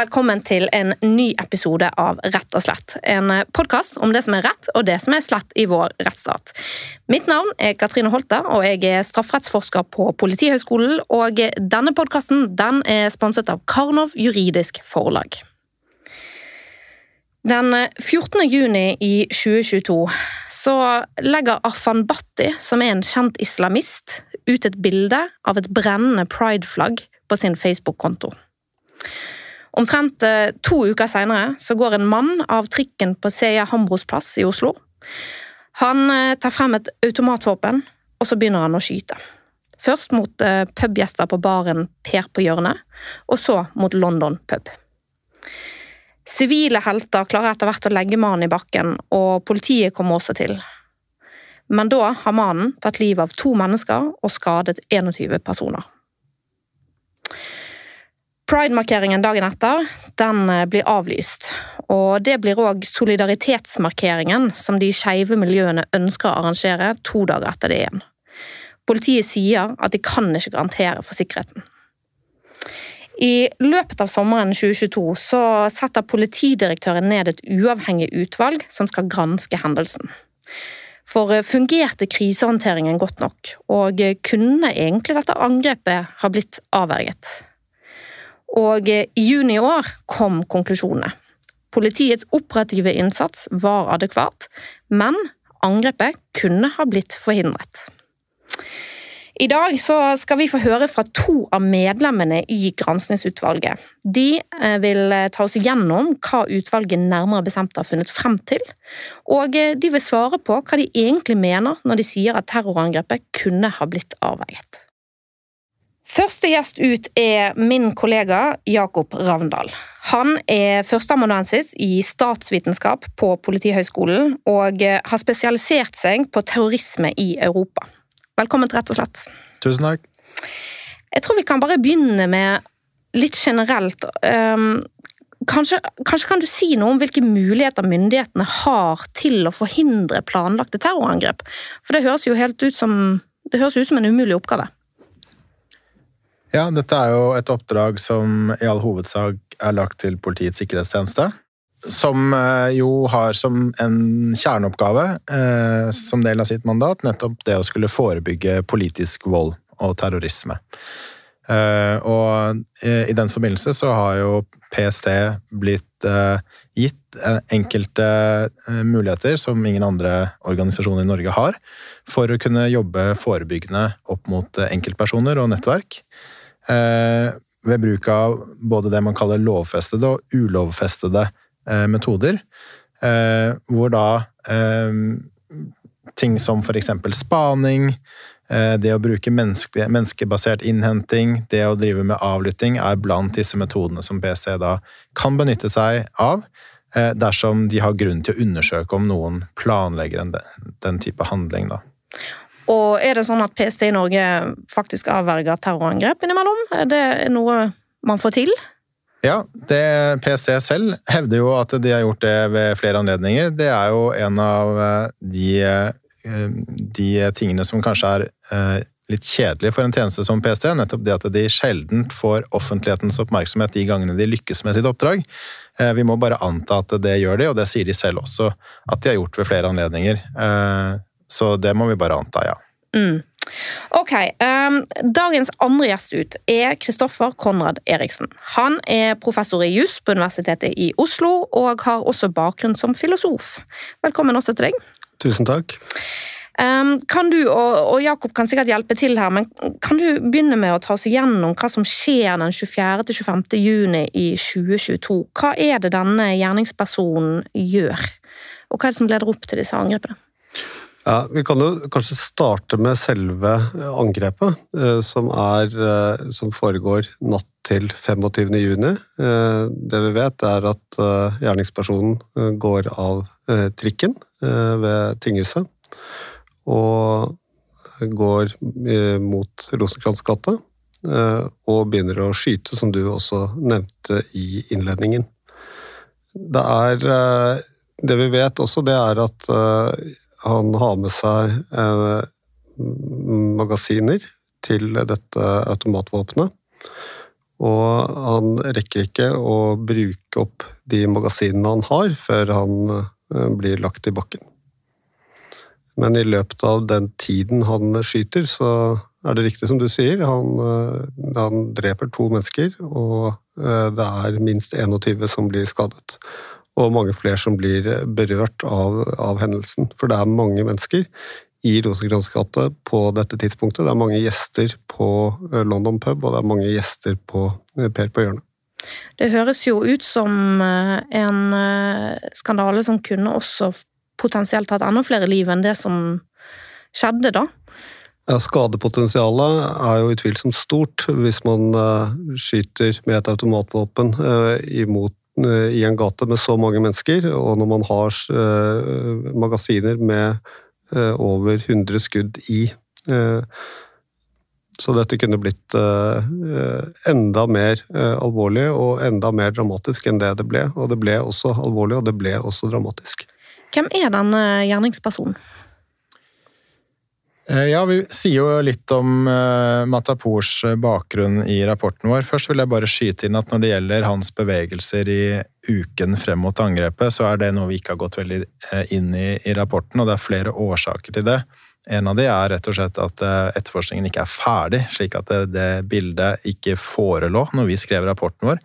velkommen til en ny episode av Rett og slett. En podkast om det som er rett og det som er slett i vår rettsstat. Mitt navn er Katrine Holter, og jeg er strafferettsforsker på Politihøgskolen. Og denne podkasten den er sponset av Karnov juridisk forlag. Den 14. juni i 2022 så legger Arfan Bhatti, som er en kjent islamist, ut et bilde av et brennende prideflagg på sin Facebook-konto. Omtrent eh, to uker seinere går en mann av trikken på Seia Hambros plass i Oslo. Han eh, tar frem et automatvåpen, og så begynner han å skyte. Først mot eh, pubgjester på baren Per på hjørnet, og så mot London pub. Sivile helter klarer etter hvert å legge mannen i bakken, og politiet kommer også til. Men da har mannen tatt livet av to mennesker og skadet 21 personer. Pride-markeringen dagen etter den eh, blir avlyst. Og det blir òg solidaritetsmarkeringen som de skeive miljøene ønsker å arrangere to dager etter det igjen. Politiet sier at de kan ikke garantere for sikkerheten. I løpet av sommeren 2022 så setter politidirektøren ned et uavhengig utvalg som skal granske hendelsen. For eh, fungerte krisehåndteringen godt nok, og kunne egentlig dette angrepet ha blitt avverget? Og i juni i år kom konklusjonene. Politiets operative innsats var adekvat, men angrepet kunne ha blitt forhindret. I dag skal vi få høre fra to av medlemmene i granskingsutvalget. De eh, vil eh, ta oss igjennom hva utvalget nærmere bestemt har funnet frem til, og eh, de vil svare på hva de egentlig mener når de sier at terrorangrepet kunne ha blitt avverget. Første gjest ut er min kollega Jakob Ravndal. Han er førsteamanuensis i statsvitenskap på Politihøgskolen og har spesialisert seg på terrorisme i Europa. Velkommen til Rett og slett. Tusen takk. Jeg tror vi kan bare begynne med litt generelt. Um, kanskje, kanskje, kan du si noe om hvilke muligheter myndighetene har til å forhindre planlagte terrorangrep? For det høres jo helt ut som, det høres ut som en umulig oppgave. Ja, dette er jo et oppdrag som i all hovedsak er lagt til Politiets sikkerhetstjeneste. Som eh, jo har som en kjerneoppgave, eh, som del av sitt mandat, nettopp det å skulle forebygge politisk vold og terrorisme. Eh, og i den forbindelse så har jo PST blitt gitt enkelte muligheter som ingen andre organisasjoner i Norge har, for å kunne jobbe forebyggende opp mot enkeltpersoner og nettverk. Eh, ved bruk av både det man kaller lovfestede og ulovfestede eh, metoder. Eh, hvor da ting som eksempel spaning, det å bruke menneske, menneskebasert innhenting, det å drive med avlytting, er blant disse metodene som PST da kan benytte seg av dersom de har grunn til å undersøke om noen planlegger en, den type handling. Da. Og er det sånn at PST i Norge faktisk avverger terrorangrep innimellom? Er det noe man får til? Ja, det PST selv hevder jo at de har gjort det ved flere anledninger. Det er jo en av eh, de, eh, de tingene som kanskje er eh, litt kjedelig for en tjeneste som PST. Nettopp det at de sjelden får offentlighetens oppmerksomhet de gangene de lykkes med sitt oppdrag. Vi må bare anta at det gjør de, og det sier de selv også at de har gjort ved flere anledninger. Så det må vi bare anta, ja. Mm. Ok, um, Dagens andre gjest ut er Kristoffer Konrad Eriksen. Han er professor i juss på Universitetet i Oslo, og har også bakgrunn som filosof. Velkommen også til deg. Tusen takk. Um, kan du, og, og, Jakob kan sikkert hjelpe til her, men kan du begynne med å ta oss igjennom hva som skjer den 24. til 25. juni i 2022? Hva er det denne gjerningspersonen gjør, og hva er det som leder opp til disse angrepene? Ja, Vi kan jo kanskje starte med selve angrepet, eh, som, er, eh, som foregår natt til 25. juni. Eh, det vi vet, er at gjerningspersonen går av trikken ved tinghuset. Og går mot Rosenkrantz gate og begynner å skyte, som du også nevnte i innledningen. Det er Det vi vet også, det er at han har med seg eh, magasiner til dette automatvåpenet. Og han rekker ikke å bruke opp de magasinene han har, før han eh, blir lagt i bakken. Men i løpet av den tiden han skyter, så er det riktig som du sier. Han, eh, han dreper to mennesker, og eh, det er minst 21 som blir skadet. Og mange flere som blir berørt av, av hendelsen. For det er mange mennesker i Rosenkrantz gate på dette tidspunktet. Det er mange gjester på eh, London pub, og det er mange gjester på eh, Per på hjørnet. Det høres jo ut som eh, en skandale som kunne også potensielt hatt enda flere liv enn det som skjedde, da. Ja, Skadepotensialet er jo utvilsomt stort hvis man skyter med et automatvåpen imot i en gate med så mange mennesker, og når man har magasiner med Eh, over 100 skudd i. Eh, så dette kunne blitt eh, enda mer alvorlig og enda mer dramatisk enn det det ble. Og det ble også alvorlig, og det ble også dramatisk. Hvem er den gjerningspersonen? Eh, ja, Vi sier jo litt om uh, Matapors eh, bakgrunn i rapporten vår. Først vil jeg bare skyte inn at når det gjelder hans bevegelser i uken frem mot angrepet, så er det noe vi ikke har gått veldig inn i i rapporten, og det er flere årsaker til det. En av de er rett og slett at etterforskningen ikke er ferdig, slik at det, det bildet ikke forelå når vi skrev rapporten vår.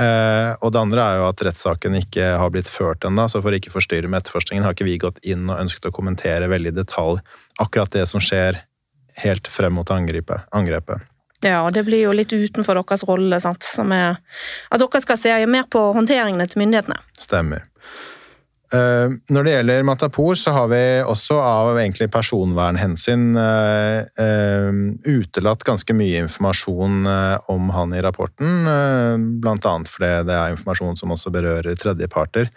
Eh, og det andre er jo at rettssaken ikke har blitt ført ennå, så for å ikke forstyrre med etterforskningen har ikke vi gått inn og ønsket å kommentere veldig i detalj akkurat det som skjer helt frem mot angrepet. Ja, og det blir jo litt utenfor deres rolle, sant? som er at dere skal se mer på håndteringene til myndighetene. Stemmer. Uh, når det gjelder Matapour, så har vi også av egentlig personvernhensyn uh, uh, utelatt ganske mye informasjon om han i rapporten. Blant annet fordi det er informasjon som også berører tredjeparter.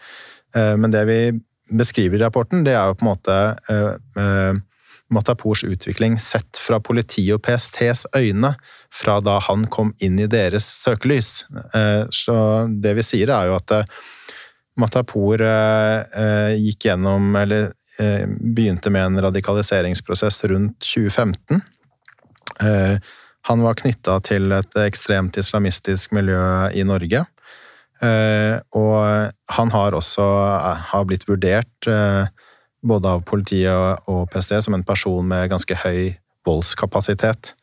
Men det vi beskriver i rapporten, det er jo på en måte Matapours utvikling sett fra politi og PSTs øyne fra da han kom inn i deres søkelys. Så det vi sier, er jo at Matapour eh, eh, gikk gjennom, eller eh, begynte med en radikaliseringsprosess rundt 2015. Han var knytta til et ekstremt islamistisk miljø i Norge. Og han har også har blitt vurdert både av politiet og PST som en person med ganske høy voldskapasitet.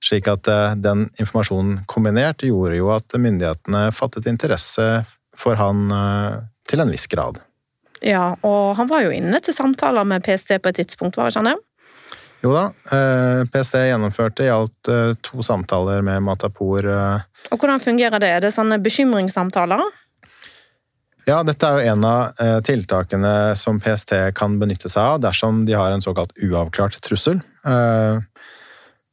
Slik at den informasjonen kombinert gjorde jo at myndighetene fattet interesse for han til en viss grad. Ja, og han var jo inne til samtaler med PST på et tidspunkt, var ikke han det? Jo da, eh, PST gjennomførte i alt eh, to samtaler med Matapour. Eh. Og hvordan fungerer det? Er det sånne bekymringssamtaler? Ja, dette er jo en av tiltakene som PST kan benytte seg av dersom de har en såkalt uavklart trussel.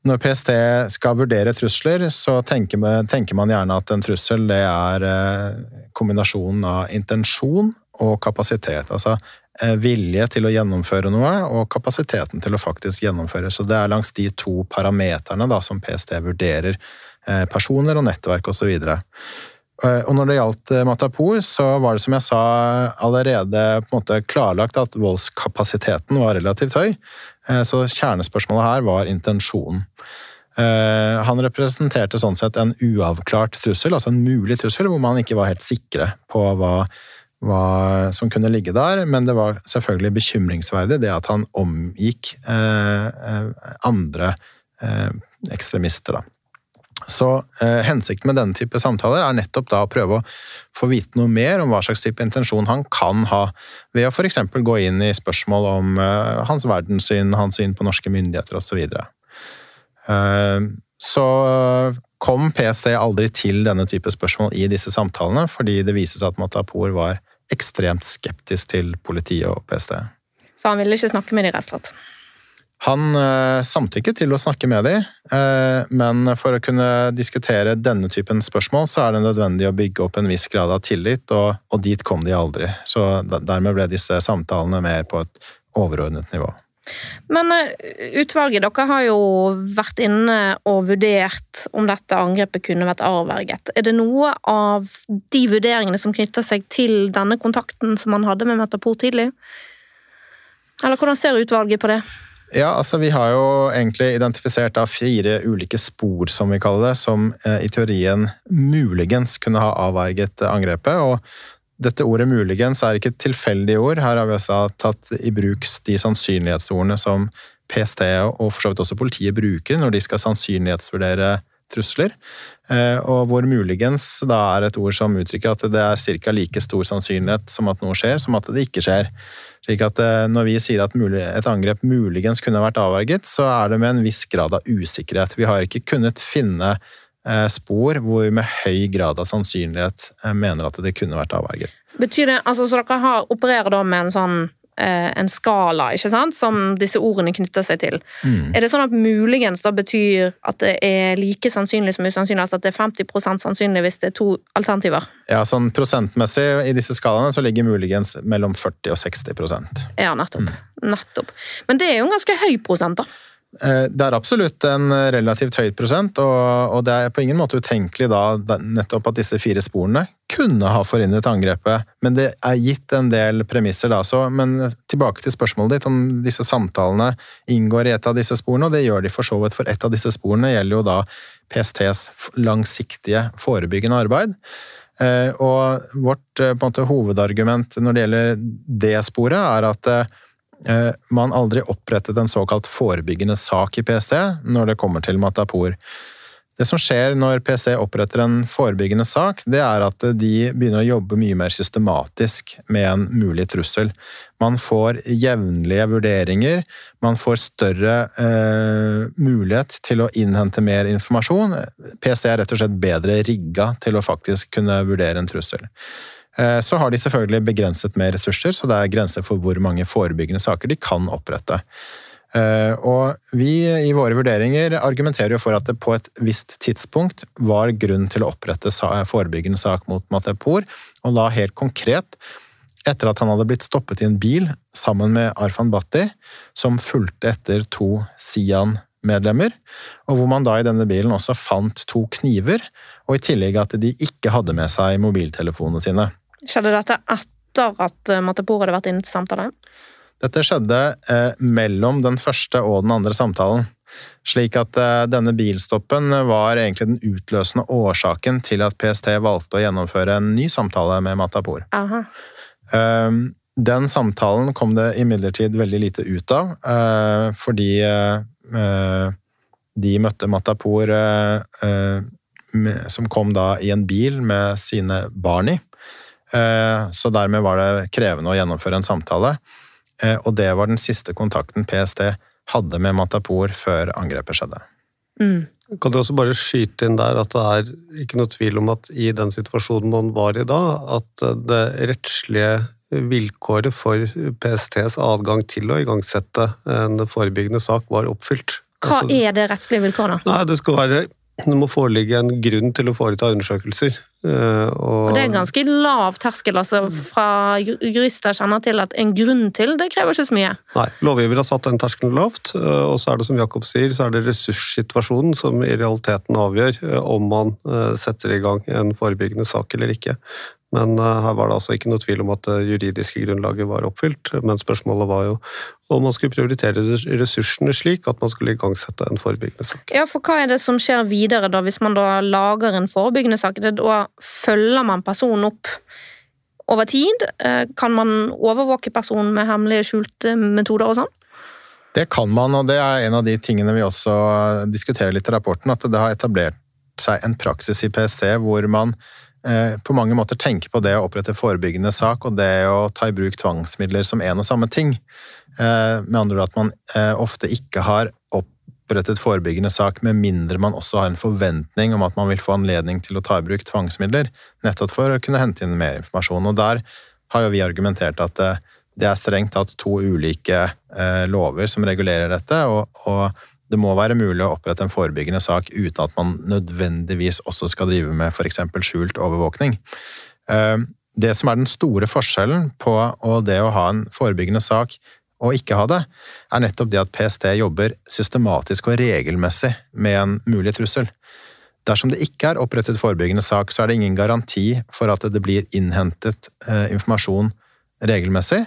Når PST skal vurdere trusler, så tenker man gjerne at en trussel det er eh, kombinasjonen av intensjon og kapasitet. Altså eh, vilje til å gjennomføre noe og kapasiteten til å faktisk gjennomføre. Så det er langs de to parameterne som PST vurderer eh, personer og nettverk osv. Og når det gjaldt Matapour, så var det som jeg sa allerede på en måte klarlagt at voldskapasiteten var relativt høy. Eh, så kjernespørsmålet her var intensjonen. Eh, han representerte sånn sett en uavklart trussel, altså en mulig trussel, hvor man ikke var helt sikre på hva, hva som kunne ligge der, men det var selvfølgelig bekymringsverdig det at han omgikk eh, andre ekstremister. da. Så eh, Hensikten med denne type samtaler er nettopp da å prøve å få vite noe mer om hva slags type intensjon han kan ha, ved å f.eks. gå inn i spørsmål om eh, hans verdenssyn, hans syn på norske myndigheter osv. Så, eh, så kom PST aldri til denne type spørsmål i disse samtalene, fordi det vises at Matapour var ekstremt skeptisk til politiet og PST. Så han ville ikke snakke med de, rett og slett? Han eh, samtykket til å snakke med dem, eh, men for å kunne diskutere denne typen spørsmål, så er det nødvendig å bygge opp en viss grad av tillit, og, og dit kom de aldri. Så dermed ble disse samtalene mer på et overordnet nivå. Men eh, utvalget, dere har jo vært inne og vurdert om dette angrepet kunne vært avverget. Er det noe av de vurderingene som knytter seg til denne kontakten som man hadde med Metapor tidlig? Eller hvordan ser utvalget på det? Ja, altså Vi har jo egentlig identifisert fire ulike spor, som vi kaller det, som eh, i teorien muligens kunne ha avverget angrepet. og dette ordet 'muligens' er ikke et tilfeldig ord. Her har vi også tatt i bruk de sannsynlighetsordene som PST og for så vidt også politiet bruker når de skal sannsynlighetsvurdere trusler. Eh, og hvor 'muligens' da er et ord som uttrykker at det er ca. like stor sannsynlighet som at noe skjer, som at det ikke skjer. Slik at eh, Når vi sier at et angrep muligens kunne vært avverget, så er det med en viss grad av usikkerhet. Vi har ikke kunnet finne Eh, spor hvor vi med høy grad av sannsynlighet eh, mener at det kunne vært avverget. Betyr det, altså Så dere har, opererer da med en sånn en skala ikke sant, som disse ordene knytter seg til. Mm. Er det sånn at muligens da betyr at det er like sannsynlig som usannsynlig? Altså at det er 50% sannsynlig hvis det er to alternativer? Ja, sånn prosentmessig i disse skalaene så ligger muligens mellom 40 og 60% Ja, nettopp. Mm. nettopp. Men det er jo en ganske høy prosent, da? Eh, det er absolutt en relativt høy prosent, og det er på ingen måte utenkelig da nettopp at disse fire sporene kunne ha forhindret angrepet, men det er gitt en del premisser da. Så, men tilbake til spørsmålet ditt om disse samtalene inngår i et av disse sporene, og det gjør de for så vidt, for et av disse sporene gjelder jo da PSTs langsiktige forebyggende arbeid. Eh, og vårt eh, måte, hovedargument når det gjelder det sporet, er at man aldri opprettet en såkalt forebyggende sak i PST når det kommer til Matapour. Det som skjer når PST oppretter en forebyggende sak, det er at de begynner å jobbe mye mer systematisk med en mulig trussel. Man får jevnlige vurderinger, man får større eh, mulighet til å innhente mer informasjon. PST er rett og slett bedre rigga til å faktisk kunne vurdere en trussel. Eh, så har de selvfølgelig begrenset med ressurser, så det er grenser for hvor mange forebyggende saker de kan opprette. Eh, og vi i våre vurderinger argumenterer jo for at det på et visst tidspunkt var grunn til å opprette forebyggende sak mot Matepor, og da helt konkret etter at han hadde blitt stoppet i en bil sammen med Arfan Bhatti, som fulgte etter to Sian-medlemmer, og hvor man da i denne bilen også fant to kniver, og i tillegg at de ikke hadde med seg mobiltelefonene sine. Skjedde dette etter at eh, Matapor hadde vært inne til samtale? Dette skjedde eh, mellom den første og den andre samtalen. Slik at eh, denne bilstoppen var egentlig den utløsende årsaken til at PST valgte å gjennomføre en ny samtale med Matapour. Eh, den samtalen kom det imidlertid veldig lite ut av, eh, fordi eh, de møtte Matapor som kom da i en bil med sine barn i. Eh, så dermed var det krevende å gjennomføre en samtale. Eh, og det var den siste kontakten PST hadde med Matapour før angrepet skjedde. Mm. Kan du også bare skyte inn der at det er ikke noe tvil om at i den situasjonen man var i da, at det rettslige vilkåret for PSTs adgang til å igangsette en forebyggende sak var oppfylt. Hva altså, er det rettslige vilkåret? Nei, Det skal være det må foreligge en grunn til å foreta undersøkelser. Eh, og, det er en ganske lav terskel. altså Fra jurister kjenner til at en grunn til, det krever ikke så mye. Nei, lovgiver har satt den terskelen lavt. Eh, og så er det som Jakob sier, så er det ressurssituasjonen som i realiteten avgjør eh, om man setter i gang en forebyggende sak eller ikke. Men eh, her var det altså ikke noe tvil om at det juridiske grunnlaget var oppfylt. Men spørsmålet var jo om man skulle prioritere ressursene slik at man skulle igangsette en forebyggende sak. Ja, for hva er det som skjer videre da, hvis man da lager en forebyggende sak? Da følger man personen opp over tid? Eh, kan man overvåke personen med hemmelige, skjulte metoder og sånn? Det kan man, og det er en av de tingene vi også diskuterer litt i rapporten. At det har etablert seg en praksis i PST hvor man Eh, på mange måter tenker på det å opprette forebyggende sak og det å ta i bruk tvangsmidler som en og samme ting. Eh, med andre ord at man eh, ofte ikke har opprettet forebyggende sak med mindre man også har en forventning om at man vil få anledning til å ta i bruk tvangsmidler, nettopp for å kunne hente inn mer informasjon. Og der har jo vi argumentert at det er strengt tatt to ulike lover som regulerer dette, og, og det må være mulig å opprette en forebyggende sak uten at man nødvendigvis også skal drive med f.eks. skjult overvåkning. Eh, det som er den store forskjellen på det å ha en forebyggende sak og ikke ha det, er nettopp det at PST jobber systematisk og regelmessig med en mulig trussel. Dersom det ikke er opprettet forebyggende sak, så er det ingen garanti for at det blir innhentet eh, informasjon regelmessig,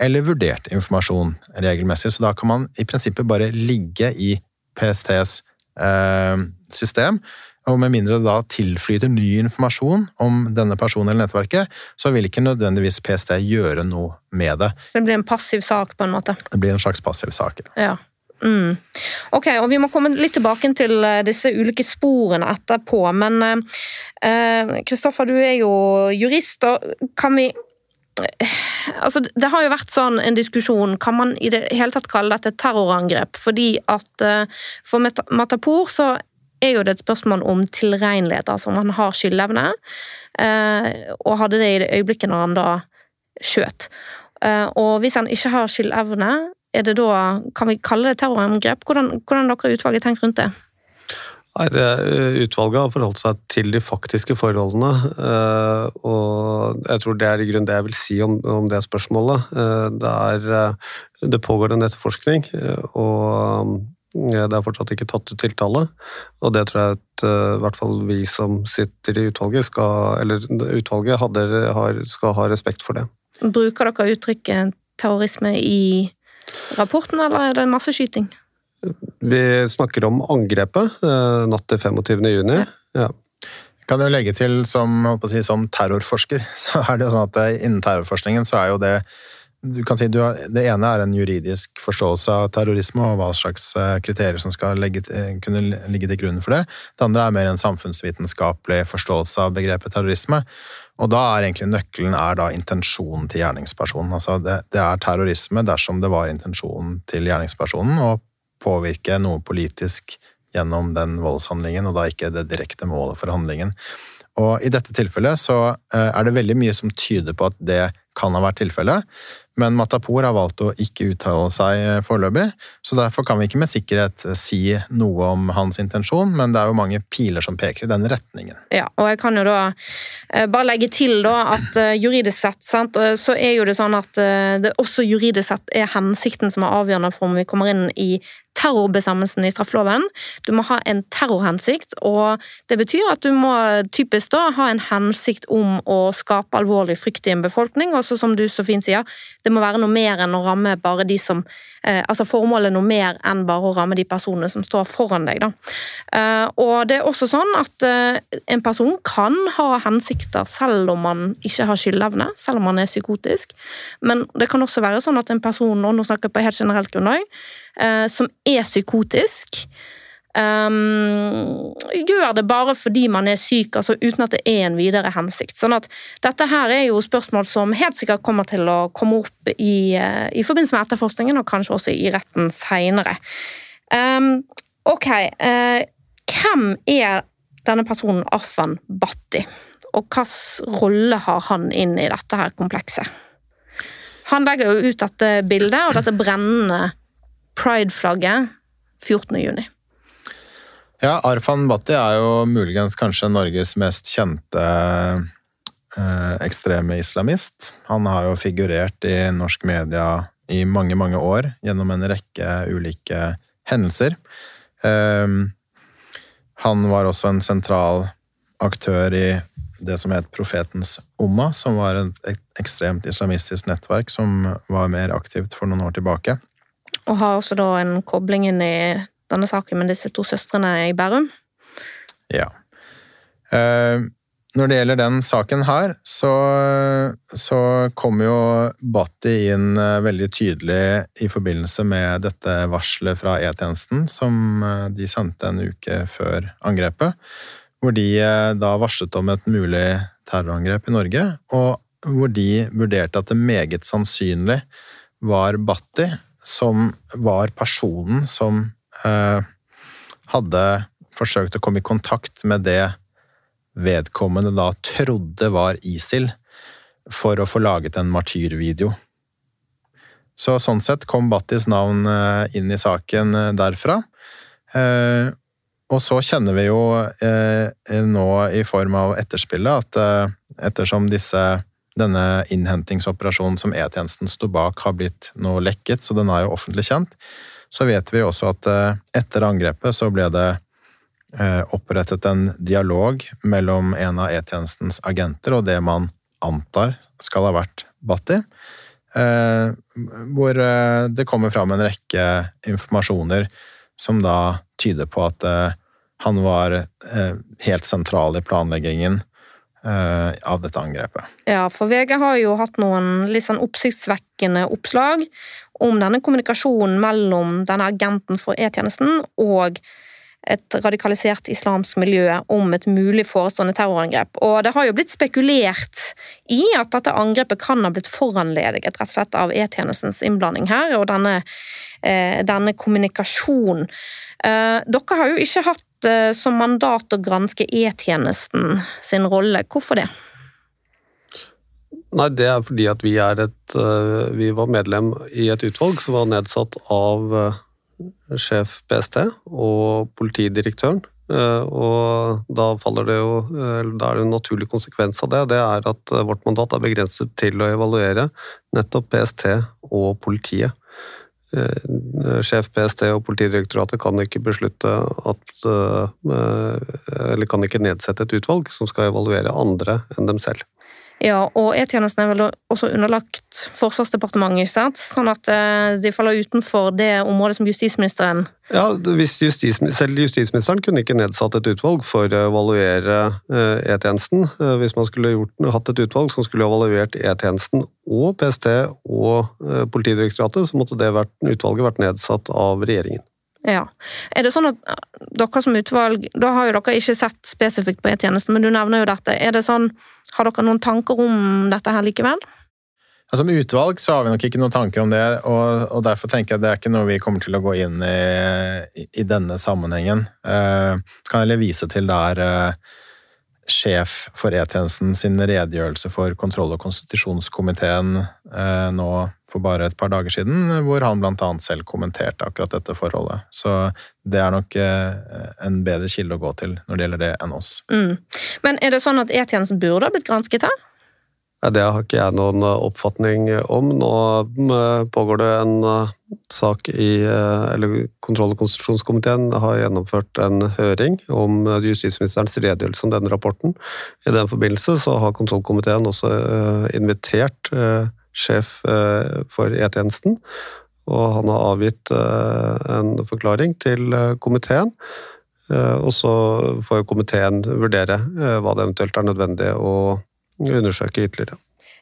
eller vurdert informasjon regelmessig. Så da kan man i prinsippet bare ligge i PSTs eh, system, og med mindre det da tilflyter ny informasjon om denne personen eller nettverket, så vil ikke nødvendigvis PST gjøre noe med det. Så det blir en passiv sak, på en måte? Det blir en slags passiv sak. Ja. Mm. Ok, og Vi må komme litt tilbake til eh, disse ulike sporene etterpå. Men Kristoffer, eh, du er jo jurist. og Kan vi Altså, det har jo vært sånn en diskusjon Kan man i det hele tatt kalle dette terrorangrep? Fordi at uh, for Matapour så er jo det et spørsmål om tilregnelighet. Altså om han har skyldevne, uh, og hadde det i det øyeblikket når han da skjøt. Og hvis han ikke har skyldevne, er det da Kan vi kalle det terrorangrep? Hvordan, hvordan dere utvalget tenkt rundt det? Nei, eh, Utvalget har forholdt seg til de faktiske forholdene. Eh, og jeg tror det er i grunnen det jeg vil si om, om det spørsmålet. Eh, det, er, det pågår en etterforskning, og det er fortsatt ikke tatt ut tiltale. Og det tror jeg at i hvert fall vi som sitter i utvalget, skal, eller utvalget hadde, har, skal ha respekt for det. Bruker dere uttrykket terrorisme i rapporten, eller er det masseskyting? Vi snakker om angrepet eh, natt til 25. juni. Ja. Kan jo legge til, som, si, som, terrorforsker, så er det jo sånn at eh, innen terrorforskningen så er jo det du kan si du har, Det ene er en juridisk forståelse av terrorisme og hva slags eh, kriterier som skal legge, kunne ligge til grunn for det. Det andre er mer en samfunnsvitenskapelig forståelse av begrepet terrorisme. Og da er egentlig nøkkelen er da intensjonen til gjerningspersonen. Altså det, det er terrorisme dersom det var intensjonen til gjerningspersonen å påvirke noe politisk gjennom den voldshandlingen, og da ikke det direkte målet for handlingen. Og I dette tilfellet så eh, er det veldig mye som tyder på at det kan ha vært tilfellet, men Matapour har valgt å ikke uttale seg eh, foreløpig, så derfor kan vi ikke med sikkerhet eh, si noe om hans intensjon, men det er jo mange piler som peker i den retningen. Ja, og jeg kan jo da bare legge til da at juridisk sett sant, så er jo det sånn at det også juridisk sett er hensikten som er avgjørende for om vi kommer inn i terrorbestemmelsen i straffeloven. Du må ha en terrorhensikt, og det betyr at du må typisk da ha en hensikt om å skape alvorlig frykt i en befolkning, og som du så fint sier, det må være noe mer enn å ramme bare de som Altså formålet noe mer enn bare å ramme de personene som står foran deg, da. Eh, og det er også sånn at eh, en person kan ha hensikter selv om man ikke har skyldevne, selv om man er psykotisk. Men det kan også være sånn at en person, og nå snakker jeg på helt generelt grunnlag, som er psykotisk, um, gjør det bare fordi man er syk, altså uten at det er en videre hensikt. Sånn at dette her er jo spørsmål som helt sikkert kommer til å komme opp i, uh, i forbindelse med etterforskningen, og kanskje også i retten seinere. Um, ok, uh, hvem er denne personen Arfan Batti, og hvilken rolle har han inn i dette her komplekset? Han legger jo ut dette bildet og dette brennende pride-flagget 14. Ja, Arfan Bhatti er jo muligens kanskje Norges mest kjente eh, ekstreme islamist. Han har jo figurert i norsk media i mange, mange år gjennom en rekke ulike hendelser. Eh, han var også en sentral aktør i det som het Profetens Umma, som var et ekstremt islamistisk nettverk som var mer aktivt for noen år tilbake. Og har også da en kobling inn i denne saken med disse to søstrene i Bærum? Ja. Eh, når det gjelder den saken her, så, så kom jo Batti inn eh, veldig tydelig i forbindelse med dette varselet fra E-tjenesten som eh, de sendte en uke før angrepet. Hvor de da varslet om et mulig terrorangrep i Norge, og hvor de vurderte at det meget sannsynlig var Batti som var personen som hadde forsøkt å komme i kontakt med det vedkommende da trodde var ISIL, for å få laget en martyrvideo. Så sånn sett kom Battis navn eh, inn i saken eh, derfra. Og så kjenner vi jo nå i form av etterspillet at ettersom disse, denne innhentingsoperasjonen som E-tjenesten sto bak, har blitt nå lekket, så den er jo offentlig kjent, så vet vi også at eh, etter angrepet så ble det eh, opprettet en dialog mellom en av E-tjenestens agenter og det man antar skal ha vært Bhatti. Eh, hvor det kommer fram en rekke informasjoner som da tyder på at han var helt sentral i planleggingen av dette angrepet. Ja, for VG har jo hatt noen litt sånn oppsiktsvekkende oppslag om denne kommunikasjonen mellom denne agenten for E-tjenesten og et radikalisert islamsk miljø om et mulig forestående terrorangrep. Og det har jo blitt spekulert i at dette angrepet kan ha blitt foranlediget rett og slett av E-tjenestens innblanding her, og denne, eh, denne kommunikasjonen. Eh, dere har jo ikke hatt eh, som mandat å granske E-tjenesten sin rolle. Hvorfor det? Nei, Det er fordi at vi, er et, vi var medlem i et utvalg som var nedsatt av sjef PST og politidirektøren. Eh, og da, faller det jo, da er det en naturlig konsekvens av det. Det er at eh, vårt mandat er begrenset til å evaluere nettopp PST og politiet. Eh, sjef PST og Politidirektoratet kan ikke beslutte at Eller kan ikke nedsette et utvalg som skal evaluere andre enn dem selv. Ja, og E-tjenesten er vel også underlagt Forsvarsdepartementet, sant? Sånn at eh, de faller utenfor det området som justisministeren Ja, justis, selv justisministeren kunne ikke nedsatt et utvalg for å evaluere eh, E-tjenesten. Eh, hvis man skulle gjort, hatt et utvalg som skulle evaluert E-tjenesten og PST og Politidirektoratet, så måtte det vært, utvalget vært nedsatt av regjeringen. Ja. Er det sånn at dere som utvalg Da har jo dere ikke sett spesifikt på E-tjenesten, men du nevner jo dette. Er det sånn har dere noen tanker om dette her likevel? Ja, som utvalg så har vi nok ikke noen tanker om det, og, og, derfor tenker jeg det er ikke noe vi kommer til å gå inn i i, i denne sammenhengen. Eh, kan jeg vise til der eh, sjef for E-tjenesten sin redegjørelse for kontroll- og konstitusjonskomiteen eh, nå for bare et par dager siden, hvor han bl.a. selv kommenterte akkurat dette forholdet. Så det er nok eh, en bedre kilde å gå til når det gjelder det, enn oss. Mm. Men er det sånn at E-tjenesten burde ha blitt gransket her? Det har ikke jeg noen eh, oppfatning om. Nå eh, pågår det en eh, sak i eller Kontroll- og konstitusjonskomiteen har gjennomført en høring om justisministerens redegjørelse om denne rapporten. I den forbindelse så har kontrollkomiteen også invitert sjef for E-tjenesten. Og han har avgitt en forklaring til komiteen. Og så får komiteen vurdere hva det eventuelt er nødvendig å undersøke ytterligere.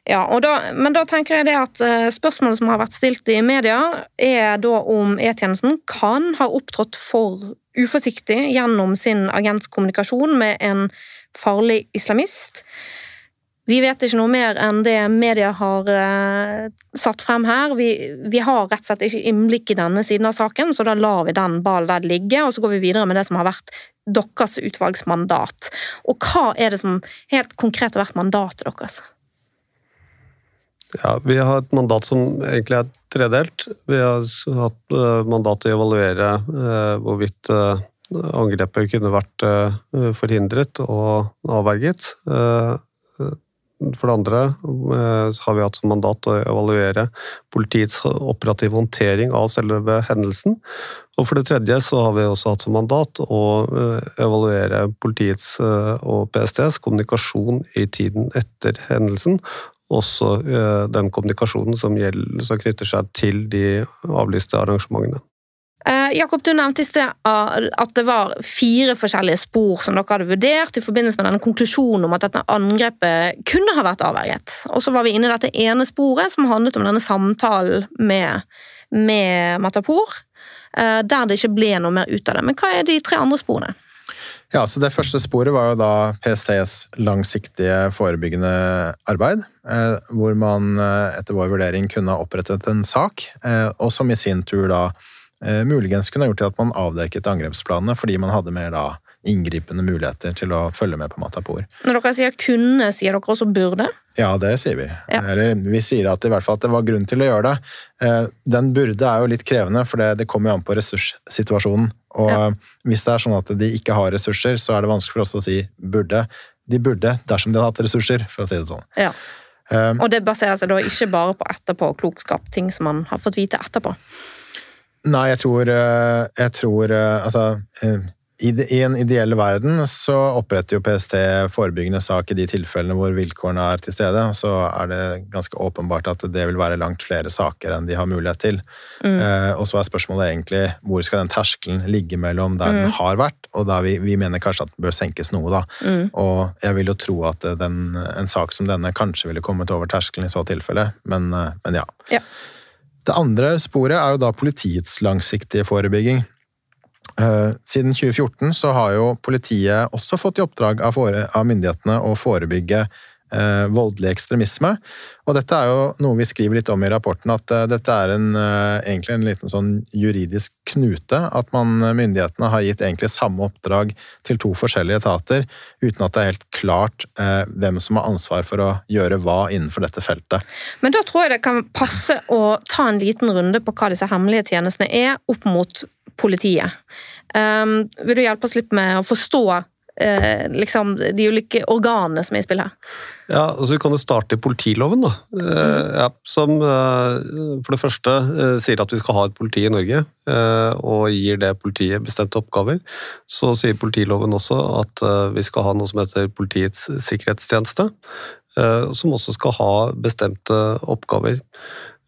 Ja, da, Men da tenker jeg det at uh, Spørsmålet som har vært stilt i media, er da om E-tjenesten kan ha opptrådt for uforsiktig gjennom sin agentkommunikasjon med en farlig islamist. Vi vet ikke noe mer enn det media har uh, satt frem her. Vi, vi, har rett og slett ikke innblikk i denne siden av saken, så da lar vi den ballen der ligge, og så går vi videre med det som har vært deres utvalgsmandat. Og hva er det som helt konkret har vært mandatet deres? Ja, Vi har et mandat som egentlig er tredelt. Vi har hatt eh, mandat til å evaluere eh, hvorvidt angrepet kunne vært forhindret og avverget. For det andre eh, har vi hatt som mandat å evaluere politiets operative håndtering av selve hendelsen. Og for det tredje så har vi også hatt som mandat å eh, evaluere politiets eh, og PSTs kommunikasjon i tiden etter hendelsen. Også den kommunikasjonen som, gjelder, som knytter seg til de avlyste arrangementene. Eh, Jakob, du nevnte i sted at det var fire forskjellige spor som dere hadde vurdert i forbindelse med denne konklusjonen om at dette angrepet kunne ha vært avverget. Og så var vi inne i dette ene sporet som handlet om denne samtalen med, med Matapour, eh, der det ikke ble noe mer ut av det. Men hva er de tre andre sporene? Ja, så Det første sporet var jo da PSTs langsiktige forebyggende arbeid. Eh, hvor man etter vår vurdering kunne ha opprettet en sak, og som i sin tur da eh, muligens kunne gjort til at man avdekket angrepsplanene, fordi man hadde mer da inngripende muligheter til å følge med på Matapour. Når dere sier kunne, sier dere også burde? Ja, det sier vi. Ja. Eller vi sier at i hvert fall at det var grunn til å gjøre det. Eh, den burde er jo litt krevende, for det, det kommer jo an på ressurssituasjonen. Og ja. hvis det er sånn at de ikke har ressurser, så er det vanskelig for oss å si burde. De burde dersom de hadde hatt ressurser, for å si det sånn. Ja. Um, og det baserer seg da ikke bare på etterpåklokskap, ting som man har fått vite etterpå? Nei, jeg tror, eh, jeg tror eh, Altså, i, i, I en ideell verden så oppretter jo PST forebyggende sak i de tilfellene hvor vilkårene er til stede. Så er det ganske åpenbart at det vil være langt flere saker enn de har mulighet til. Mm. Eh, og så er spørsmålet egentlig hvor skal den terskelen ligge mellom der mm. den har vært, og der vi, vi, mener kanskje at den bør senkes noe, da. Mm. Og jeg vil jo tro at den, en sak som denne kanskje ville kommet over terskelen i så tilfelle, men, eh, men ja. ja. Det andre sporet er jo da politiets langsiktige forebygging. Eh, siden 2014 så har jo politiet også fått i oppdrag av, myndighetene å forebygge voldelig ekstremisme. Og dette er jo noe vi skriver litt om i rapporten, at eh, dette er en, egentlig en liten sånn juridisk knute. At man, myndighetene har gitt egentlig samme oppdrag til to forskjellige etater, uten at det er helt klart hvem som har ansvar for å gjøre hva innenfor dette feltet. Men da tror jeg det kan passe å ta en liten runde på hva disse hemmelige tjenestene er, opp mot politiet. Um, vil du hjelpe oss litt med å forstå uh, liksom, de ulike organene som er i spill her? Ja, altså Vi kan jo starte i politiloven, da. Eh, ja, som eh, for det første sier at vi skal ha et politi i Norge, og gir det politiet bestemte oppgaver. Så sier politiloven også at vi skal ha noe som heter Politiets sikkerhetstjeneste, som også skal ha bestemte oppgaver.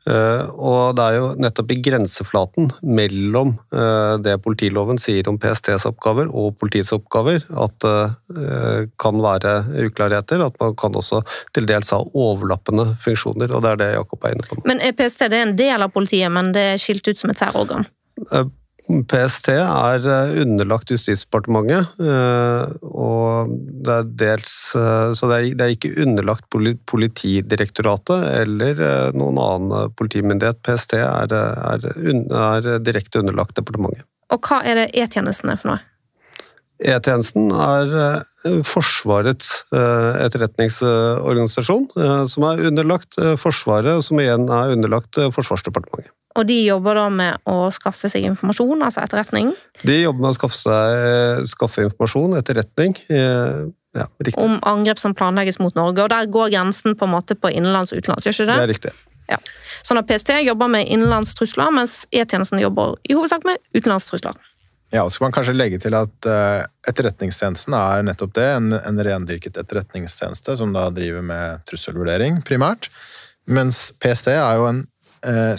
Eh, og det er jo nettopp i grenseflaten mellom eh, det politiloven sier om PSTs oppgaver og politiets oppgaver, at det eh, kan være uklarheter. At man kan også til dels ha overlappende funksjoner, og det er det Jakob er inne på. Men er PST det er en del av politiet, men det er skilt ut som et særorgan? PST er eh, underlagt Justisdepartementet, eh, og det er dels eh, Så det er ikke underlagt Politidirektoratet eller noen annen politimyndighet. PST er, er, er direkte underlagt departementet. Og hva er det E-tjenesten er for noe? E-tjenesten er Forsvarets etterretningsorganisasjon, som er underlagt Forsvaret, og som igjen er underlagt Forsvarsdepartementet. Og de jobber da med å skaffe seg informasjon, altså etterretning? De jobber med å skaffe, seg, skaffe informasjon, etterretning. Ja, riktig. Om angrep som planlegges mot Norge, og der går grensen på en måte på innenlands og utenlands, gjør ikke det? Det er riktig. Ja. Sånn at PST jobber med innenlandstrusler, mens E-tjenesten jobber i hovedsak med utenlandstrusler. Ja, og så kan man kanskje legge til at uh, Etterretningstjenesten er nettopp det, en, en rendyrket etterretningstjeneste som da driver med trusselvurdering, primært. Mens PST er jo en eh,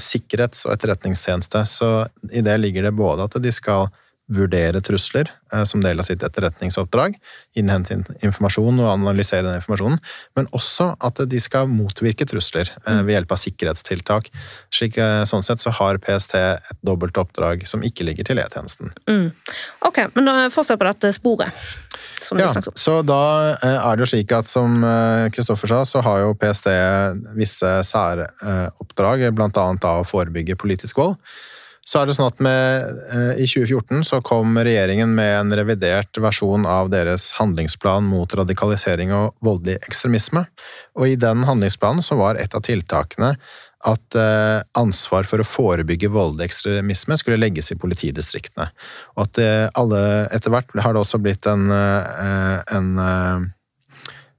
sikkerhets- og etterretningstjeneste. Så i det ligger det både at de skal vurdere trusler eh, som del av sitt etterretningsoppdrag, innhente informasjon og analysere den informasjonen, men også at de skal motvirke trusler eh, ved hjelp av sikkerhetstiltak. Slik, eh, sånn sett så har PST et dobbelt oppdrag som ikke ligger til E-tjenesten. Mm. Ok, men da fortsett på dette sporet ja, Så da er det jo slik at som Kristoffer sa, så har jo PST visse særoppdrag, da å forebygge politisk vold. Så er det sånn at med, I 2014 så kom regjeringen med en revidert versjon av deres handlingsplan mot radikalisering og voldelig ekstremisme. Og i den handlingsplanen så var et av tiltakene at eh, ansvar for å forebygge voldelig ekstremisme skulle legges i politidistriktene. Og at eh, alle Etter hvert har det også blitt en, eh, en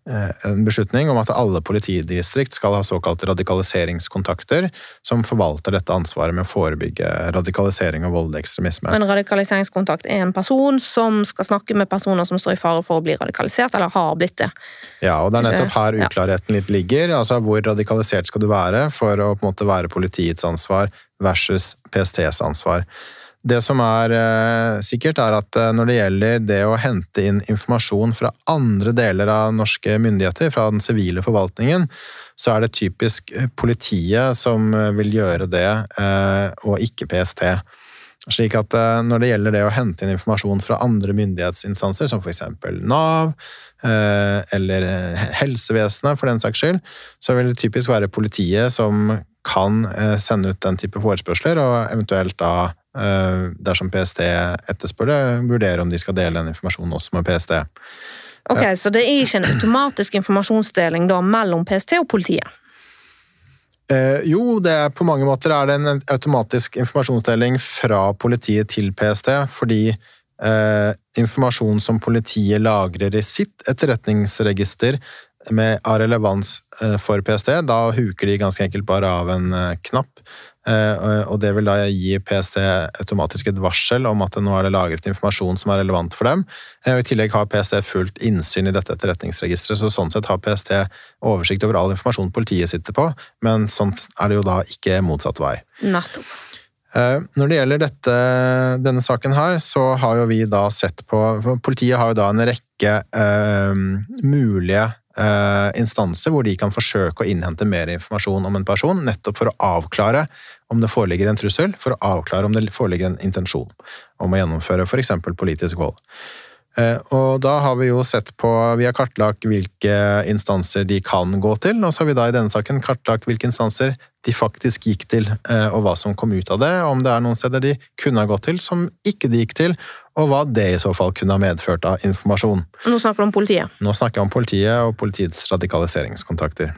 en beslutning om at alle politidistrikt skal ha såkalte radikaliseringskontakter som forvalter dette ansvaret med å forebygge radikalisering og voldelig ekstremisme. En radikaliseringskontakt er en person som skal snakke med personer som står i fare for å bli radikalisert, eller har blitt det. Ja, og det er nettopp her uklarheten litt ligger. Altså hvor radikalisert skal du være for å på en måte være politiets ansvar versus PSTs ansvar. Det som er eh, sikkert, er at eh, når det gjelder det å hente inn informasjon fra andre deler av norske myndigheter, fra den sivile forvaltningen, så er det typisk eh, politiet som vil gjøre det, og ikke PST. Slik at når det gjelder det å hente inn informasjon fra andre myndighetsinstanser, som f.eks. Nav eller helsevesenet for den saks skyld, så vil det typisk være politiet som kan sende ut den type forespørsler, og eventuelt da dersom PST etterspør det, vurdere om de skal dele den informasjonen også med PST. Ok, Så det er ikke en automatisk informasjonsdeling da mellom PST og politiet? Eh, jo, det er på mange måter er det en automatisk informasjonsdeling fra politiet til PST, fordi eh, informasjon som politiet lagrer i sitt etterretningsregister, med, av relevans eh, for PST. Da huker de ganske enkelt bare av en eh, knapp. Eh, og det vil da gi PST automatisk et varsel om at nå er det lagret informasjon som er relevant for dem. Og I tillegg har PST fullt innsyn i dette etterretningsregisteret, så sånn sett har PST oversikt over all informasjon politiet sitter på, men sånn er det jo da ikke motsatt vei. Nettopp. Når det gjelder dette, denne saken her, så har jo vi da sett på Politiet har jo da en rekke eh, mulige uh, instanser hvor de kan forsøke å innhente mer informasjon om en person, nettopp for å avklare om det foreligger en trussel, for å avklare om det foreligger en intensjon om å gjennomføre f.eks. politisk vold. Uh, og da har vi jo sett på Vi har kartlagt hvilke instanser de kan gå til, og så har vi da i denne saken kartlagt hvilke instanser de faktisk gikk til, eh, og hva som kom ut av det. Om det er noen steder de kunne ha gått til som ikke de gikk til, og hva det i så fall kunne ha medført av informasjon. Nå snakker du om politiet? Nå snakker jeg om politiet og politiets radikaliseringskontakter.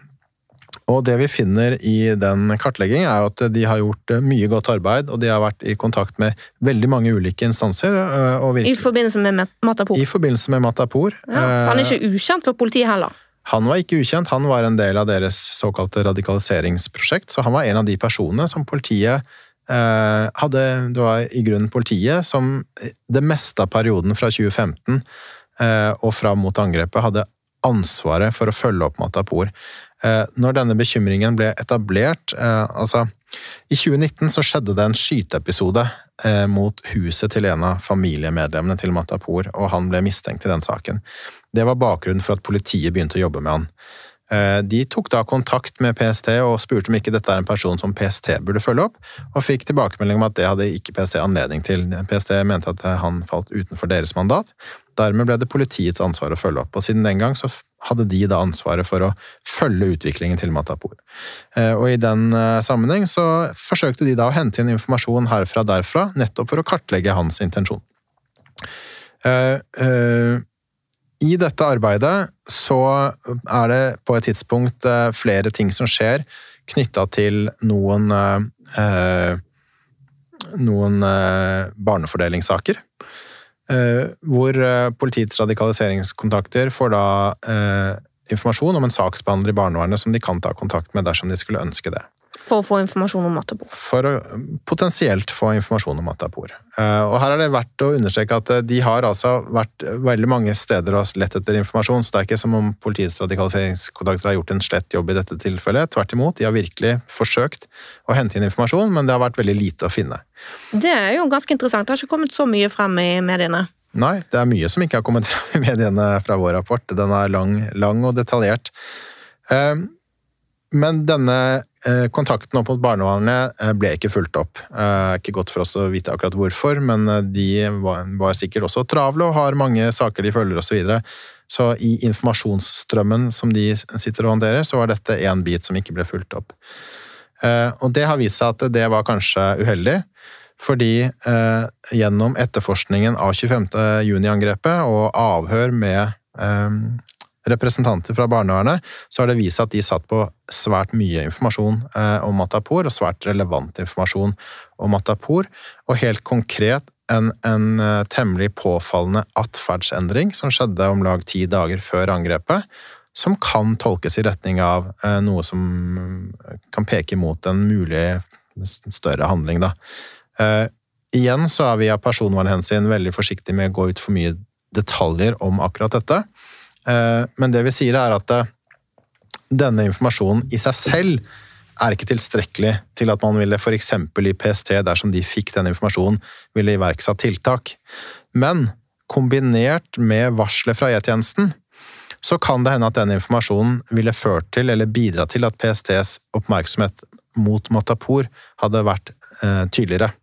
Og det vi finner i den kartleggingen, er at de har gjort mye godt arbeid, og de har vært i kontakt med veldig mange ulike instanser. Eh, I forbindelse med Matapor? I forbindelse med Matapor. Ja, så han er ikke ukjent for politiet heller? Han var ikke ukjent, han var en del av deres såkalte radikaliseringsprosjekt, så han var en av de personene som politiet eh, hadde Det var i grunnen politiet som det meste av perioden fra 2015 eh, og fram mot angrepet hadde ansvaret for å følge opp Matapor. Eh, når denne bekymringen ble etablert eh, altså i 2019 så skjedde det en skyteepisode eh, mot huset til en av familiemedlemmene til Matapour, og han ble mistenkt i den saken. Det var bakgrunnen for at politiet begynte å jobbe med han. De tok da kontakt med PST og spurte om ikke dette er en person som PST burde følge opp, og fikk tilbakemelding om at det hadde ikke PST anledning til. PST mente at han falt utenfor deres mandat. Dermed ble det politiets ansvar å følge opp, og siden den gang så hadde de da ansvaret for å følge utviklingen til Matapor. Eh, og i den eh, sammenheng så forsøkte de da å hente inn informasjon herfra og derfra, nettopp for å kartlegge hans intensjon. Eh, I dette arbeidet så er det på et tidspunkt flere ting som skjer knytta til noen noen barnefordelingssaker. Eh, hvor eh, politiets radikaliseringskontakter får da eh, informasjon om en saksbehandler i barnevernet som de kan ta kontakt med dersom de skulle ønske det. For å få informasjon om Matapor? For å potensielt få informasjon om Matapor. Og her er det verdt å understreke at de har altså vært veldig mange steder og lett etter informasjon, så det er ikke som om politiets radikaliseringskontakter har gjort en slett jobb i dette tilfellet. Tvert imot, de har virkelig forsøkt å hente inn informasjon, men det har vært veldig lite å finne. Det er jo ganske interessant. Det har ikke kommet så mye frem i mediene. Nei, det er mye som ikke har kommet frem i mediene fra vår rapport. Den er lang, lang og detaljert. Men denne eh, kontakten opp mot barnevernet eh, ble ikke fulgt opp. Eh, ikke godt for oss å vite akkurat hvorfor, men de var sikkert også travle og har mange saker de følger osv. Så, så i informasjonsstrømmen som de sitter og håndterer, så var dette én bit som ikke ble fulgt opp. Og det har vist seg at det var kanskje uheldig. Fordi eh, gjennom etterforskningen av 25. juni-angrepet og avhør med eh, representanter fra barnevernet, så har det vist seg at de satt på svært mye informasjon eh, om Matapour, og svært relevant informasjon om Matapour. Og helt konkret en, en uh, temmelig påfallende atferdsendring som skjedde om lag ti dager før angrepet, som kan tolkes i retning av uh, noe som kan peke mot en mulig større handling, da. Igjen så er vi av personvernhensyn veldig forsiktige med å gå ut for mye detaljer om akkurat dette. Eh, men det vi sier, er at eh, denne informasjonen i seg selv er ikke tilstrekkelig til at man ville f.eks. i PST, dersom de fikk den informasjonen, ville iverksatt tiltak. Men kombinert med varselet fra E-tjenesten, så kan det hende at denne informasjonen ville ført til, eller bidratt til, at PSTs oppmerksomhet mot Matapour hadde vært eh, tydeligere.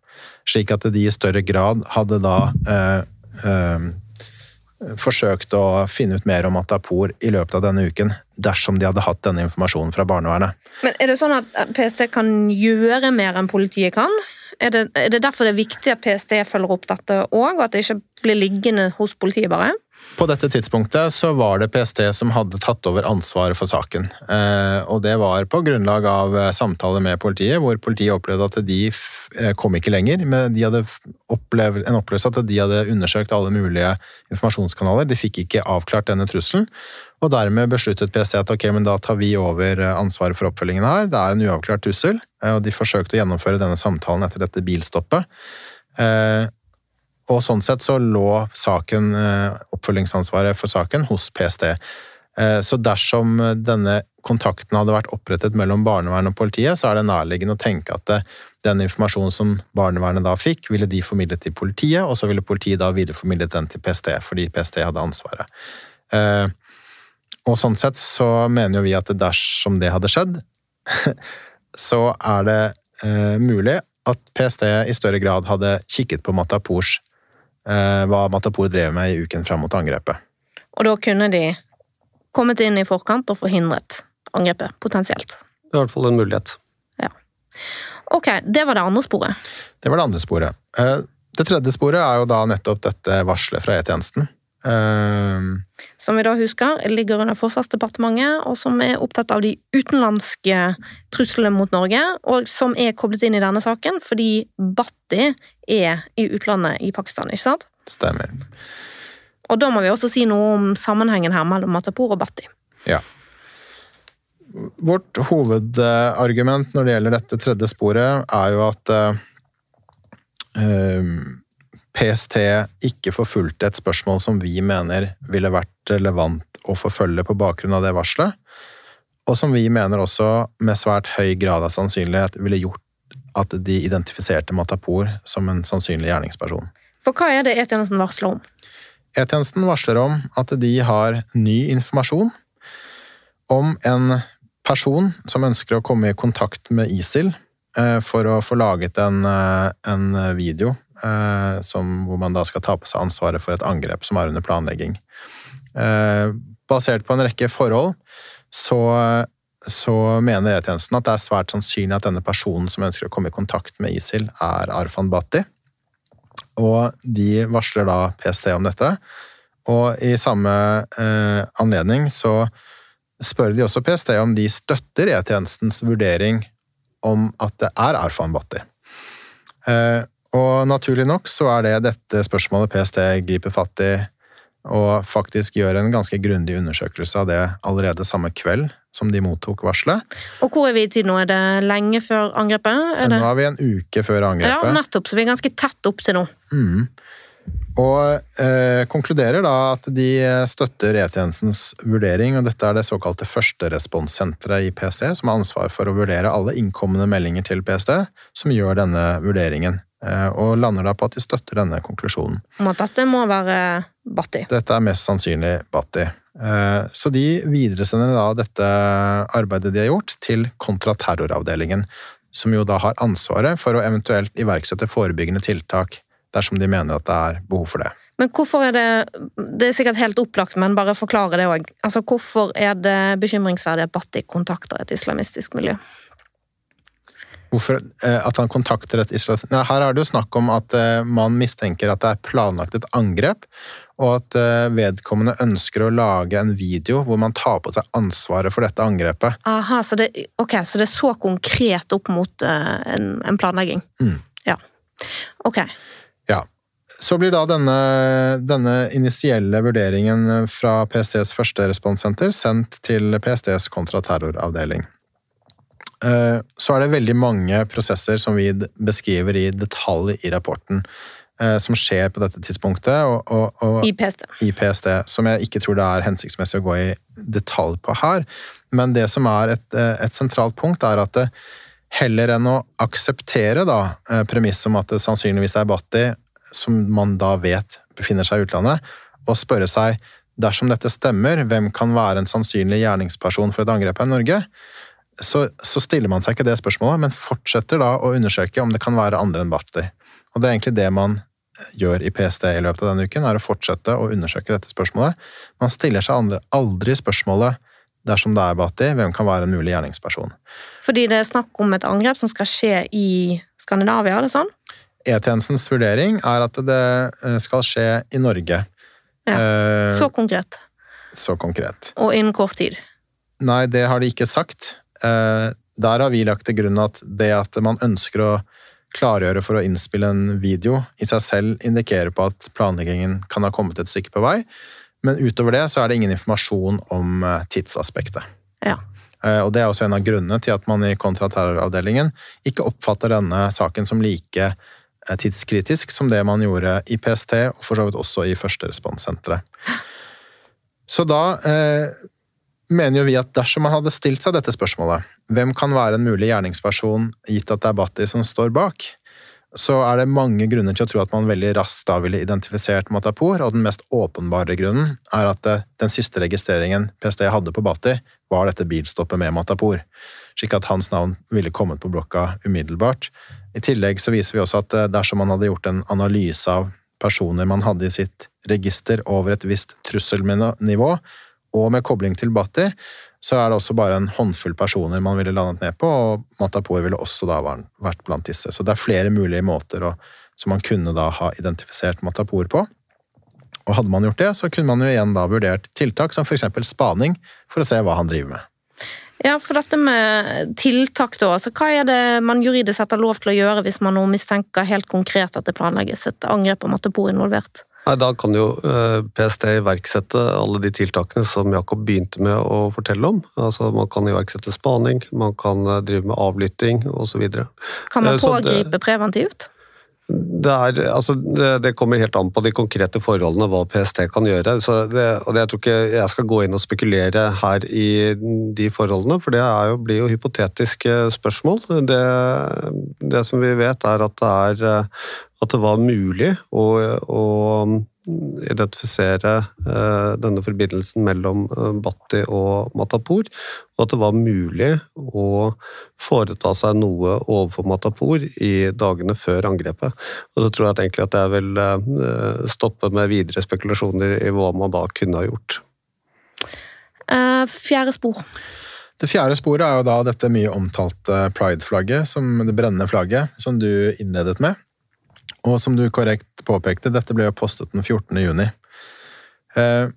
Slik at de i større grad hadde da eh, eh, forsøkt å finne ut mer om Atapor i løpet av denne uken, dersom de hadde hatt denne informasjonen fra barnevernet. Men Er det sånn at PST kan gjøre mer enn politiet kan? Er det, er det derfor det er viktig at PST følger opp dette òg, og at det ikke blir liggende hos politiet bare? På dette tidspunktet så var det PST som hadde tatt over ansvaret for saken. Eh, og det var på grunnlag av eh, samtaler med politiet, hvor politiet opplevde at de eh, kom ikke lenger. Men de hadde opplevd, en opplevelse at de hadde undersøkt alle mulige informasjonskanaler. De fikk ikke avklart denne trusselen. Og dermed besluttet PST at ok, men da tar vi over ansvaret for oppfølgingen her. Det er en uavklart trussel, og de forsøkte å gjennomføre denne samtalen etter dette bilstoppet. Og sånn sett så lå saken, eh, oppfølgingsansvaret for saken hos PST. Eh, så dersom denne kontakten hadde vært opprettet mellom barnevernet og politiet, så er det nærliggende å tenke at eh, den informasjonen som barnevernet da fikk, ville de formidlet til politiet, og så ville politiet da videreformidlet den til PST, fordi PST hadde ansvaret. Og sånn sett så mener jo vi at dersom det hadde skjedd, så er det mulig at PST i større grad hadde kikket på Matapors Eh, hva Matapour drev med i uken fram mot angrepet. Og da kunne de kommet inn i forkant og forhindret angrepet, potensielt. Det er i hvert fall en mulighet. Ja. Ok, det var det andre sporet. Det var det andre sporet. Eh, det tredje sporet er jo da nettopp dette varselet fra E-tjenesten. Um, som vi da husker ligger under Forsvarsdepartementet, og som er opptatt av de utenlandske truslene mot Norge, og som er koblet inn i denne saken fordi Bhatti er i utlandet i Pakistan, ikke sant? Stemmer. Og da må vi også si noe om sammenhengen her mellom Matapur og Bhatti. Ja. Vårt hovedargument når det gjelder dette tredje sporet, er jo at uh, um, PST ikke forfulgte et spørsmål som vi mener ville vært relevant å forfølge på bakgrunn av det varselet, og som vi mener også med svært høy grad av sannsynlighet ville gjort at de identifiserte Matapour som en sannsynlig gjerningsperson. For hva er det E-tjenesten varsler om? E-tjenesten varsler om at de har ny informasjon om en person som ønsker å komme i kontakt med ISIL eh, for å få laget en, eh, en video som, hvor man da skal ta på seg ansvaret for et angrep som er under planlegging. Eh, basert på en rekke forhold så, så mener E-tjenesten at det er svært sannsynlig at denne personen som ønsker å komme i kontakt med ISIL, er Arfan Bhatti. Og de varsler da PST om dette. Og i samme eh, anledning så spør de også PST om de støtter E-tjenestens vurdering om at det er Arfan Bhatti. Eh, og naturlig nok så er det dette spørsmålet PST griper fatt i og faktisk gjør en ganske grundig undersøkelse av det allerede samme kveld som de mottok varselet. Og hvor er vi i tid nå? Er det lenge før angrepet? Er nå er vi en uke før angrepet. Ja, nettopp, så vi er ganske tett opp til nå. Mm. Og eh, konkluderer da at de støtter E-tjenestens vurdering, og dette er det såkalte førsteresponssenteret i PST, som har ansvar for å vurdere alle innkommende meldinger til PST, som gjør denne vurderingen. Eh, og lander da på at de støtter denne konklusjonen. Om at dette må være Batti? Dette er mest sannsynlig Batti. Eh, så de videresender da dette arbeidet de har gjort, til kontraterroravdelingen, som jo da har ansvaret for å eventuelt iverksette forebyggende tiltak dersom de mener at det er behov for det. Men hvorfor er det Det er sikkert helt opplagt, men bare forklare det òg. Altså, hvorfor er det bekymringsverdig at Batti kontakter et islamistisk miljø? Hvorfor, eh, at han kontakter et islamsk Her er det jo snakk om at eh, man mistenker at det er planlagt et angrep, og at eh, vedkommende ønsker å lage en video hvor man tar på seg ansvaret for dette angrepet. Aha, så det, okay, så det er så konkret opp mot en, en planlegging? Mm. Ja. Ok. Så blir da denne, denne, initielle vurderingen fra PSTs første responssenter sendt til PSTs kontraterroravdeling. Eh, så er det veldig mange prosesser som vi beskriver i detalj i rapporten, eh, som skjer på dette tidspunktet. Og, og, og, I PST. I PST. Som jeg ikke tror det er hensiktsmessig å gå i detalj på her. Men det som er et, eh, et sentralt punkt, er at det, heller enn å akseptere da, premisset om at det sannsynligvis er Bhatti, som man da vet befinner seg i utlandet, og spørre seg dersom dette stemmer, hvem kan være en sannsynlig gjerningsperson for et angrep i Norge? så, så, stiller man seg ikke det spørsmålet, men fortsetter da å undersøke om det kan være andre enn Bhatti. Og det er egentlig det man gjør i PST i løpet av denne uken, er å fortsette å undersøke dette spørsmålet. Man stiller seg andre, aldri spørsmålet dersom det er Bhatti, hvem kan være en mulig gjerningsperson. Fordi det er snakk om et angrep som skal skje i Skandinavia, er det sånn? E-tjenestens vurdering er at det eh, skal skje i Norge. Ja. Eh, Så konkret. så konkret. Og innen kort tid. Nei, det har de ikke sagt. Eh, Der har vi lagt til grunn at det at man ønsker å klargjøre for å innspille en video, i seg selv indikerer på at planleggingen kan ha kommet et stykke på vei. Men utover det så er det ingen informasjon om tidsaspektet. Ja. Og det er også en av grunnene til at man i kontraterroravdelingen ikke oppfatter denne saken som like tidskritisk som det man gjorde i PST, og for så vidt også i Førsteresponssenteret. Så da eh, mener jo vi at dersom man hadde stilt seg dette spørsmålet, hvem kan være en mulig gjerningsperson gitt at det er Bhatti som står bak, så er det mange grunner til å tro at man veldig raskt da ville identifisert Matapour, og den mest åpenbare grunnen er at eh, den siste registreringen PST hadde på Bhatti, var dette bilstoppet med Matapour, slik at hans navn ville kommet på blokka umiddelbart. I tillegg så viser vi også at eh, dersom man hadde gjort en analyse av personer man hadde i sitt register over et visst trusselnivå, og med kobling til Bhatti, så er det også bare en håndfull personer man ville landet ned på, og Matapour ville også da vært blant disse. Så det er flere mulige måter å, som man kunne da ha identifisert Matapour på. Og hadde man gjort det, så kunne man jo igjen da vurdert tiltak som f.eks. spaning, for å se hva han driver med. Ja, for dette med tiltak, da. Altså, hva er det man juridisk sett har lov til å gjøre hvis man nå mistenker helt konkret at det planlegges et angrep det bor involvert? Nei, Da kan jo eh, PST iverksette alle de tiltakene som Jakob begynte med å fortelle om. Altså Man kan iverksette spaning, man kan eh, drive med avlytting osv. Kan man pågripe så det- pågripe preventivt? Det, er, altså, det, det kommer helt an på de konkrete forholdene hva PST kan gjøre. Det, og jeg tror ikke jeg skal gå inn og spekulere her i de forholdene, for det jo, blir jo hypotetiske spørsmål. Det, som vi vet, er at det, er, at var mulig å, å identifisere eh, denne forbindelsen mellom eh, Bhatti og Matapour, og at det var mulig å foreta seg noe overfor Matapour i dagene før angrepet. Og så tror jeg at egentlig at jeg vil eh, stoppe med videre spekulasjoner i hva man da kunne ha gjort. Eh, fjerde spor. Det fjerde sporet er jo da dette mye omtalte pride-flagget, som det brennende flagget, som du innledet med. Og som du korrekt påpekte, dette ble jo postet den 14. juni. Eh,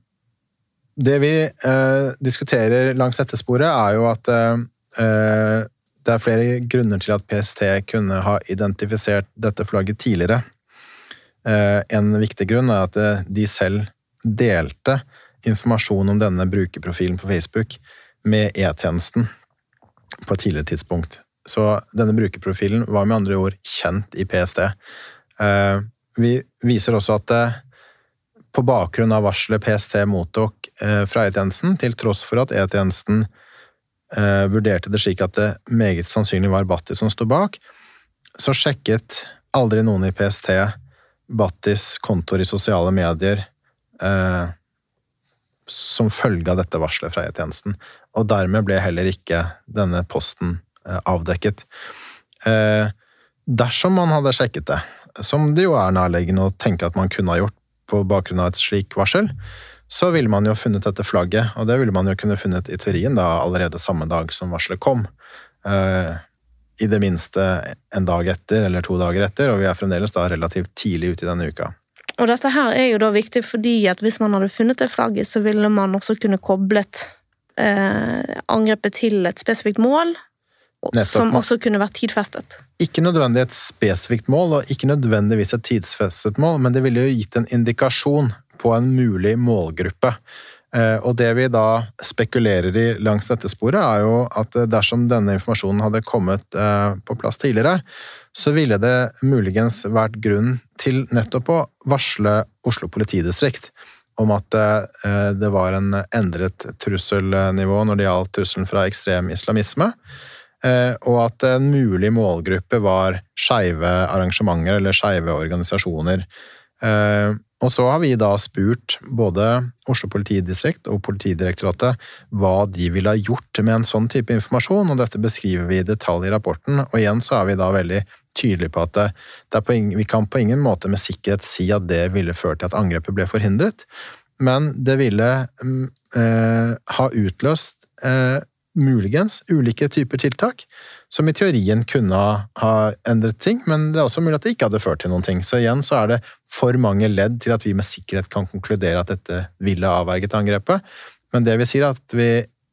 Det vi eh, diskuterer langs dette sporet, er jo at eh, det er flere grunner til at PST kunne ha identifisert dette flagget tidligere. En viktig grunn er at de selv delte informasjon om denne brukerprofilen på Facebook med E-tjenesten på et tidligere tidspunkt. Så denne brukerprofilen var med andre ord kjent i PST. Eh, Vi viser også at det på bakgrunn av varselet PST mottok eh, fra E-tjenesten, til tross for at E-tjenesten eh, vurderte det slik at det meget sannsynlig var Batti som sto bak, så sjekket aldri noen i PST Battis kontoer i sosiale medier eh, som følge av dette varselet fra E-tjenesten. Og dermed ble heller ikke denne posten eh, avdekket. Eh, dersom man hadde sjekket det, som det jo er nærliggende å tenke at man kunne ha gjort på bakgrunn av et slik varsel, så ville man jo funnet dette flagget, og det ville man jo kunne funnet i teorien da allerede samme dag som varselet kom. Eh, I det minste en dag etter eller to dager etter, og vi er fremdeles da relativt tidlig ute i denne uka. Og dette her er jo da viktig fordi at hvis man hadde funnet det flagget, så ville man også kunne koblet eh, angrepet til et spesifikt mål, Nettopp, som også kunne vært tidfestet. Ikke nødvendig et spesifikt mål, og ikke nødvendigvis et tidsfestet mål, men det ville jo gitt en indikasjon på en mulig målgruppe. Eh, Og det vi da spekulerer i langs dette sporet, er jo at eh, dersom denne informasjonen hadde kommet eh, på plass tidligere, så ville det muligens vært grunn til nettopp å varsle Oslo politidistrikt om at det var en endret trusselnivå når det gjaldt trusselen fra ekstrem islamisme. Eh, og at en mulig målgruppe var skeive arrangementer eller skeive organisasjoner. Eh, og så har vi da spurt både Oslo politidistrikt og Politidirektoratet hva de ville ha gjort med en sånn type informasjon, og dette beskriver vi i detalj i rapporten. Og igjen så er vi da veldig tydelige på at det, det på ingen, vi kan på ingen måte med sikkerhet si at det ville ført til at angrepet ble forhindret, men det ville eh, ha utløst eh, muligens ulike typer tiltak, som i teorien kunne ha endret ting, men det er også mulig at det ikke hadde ført til noen ting. Så igjen så er det for mange ledd til at vi med sikkerhet kan konkludere at dette ville avverget angrepet. Men det vi sier, er at vi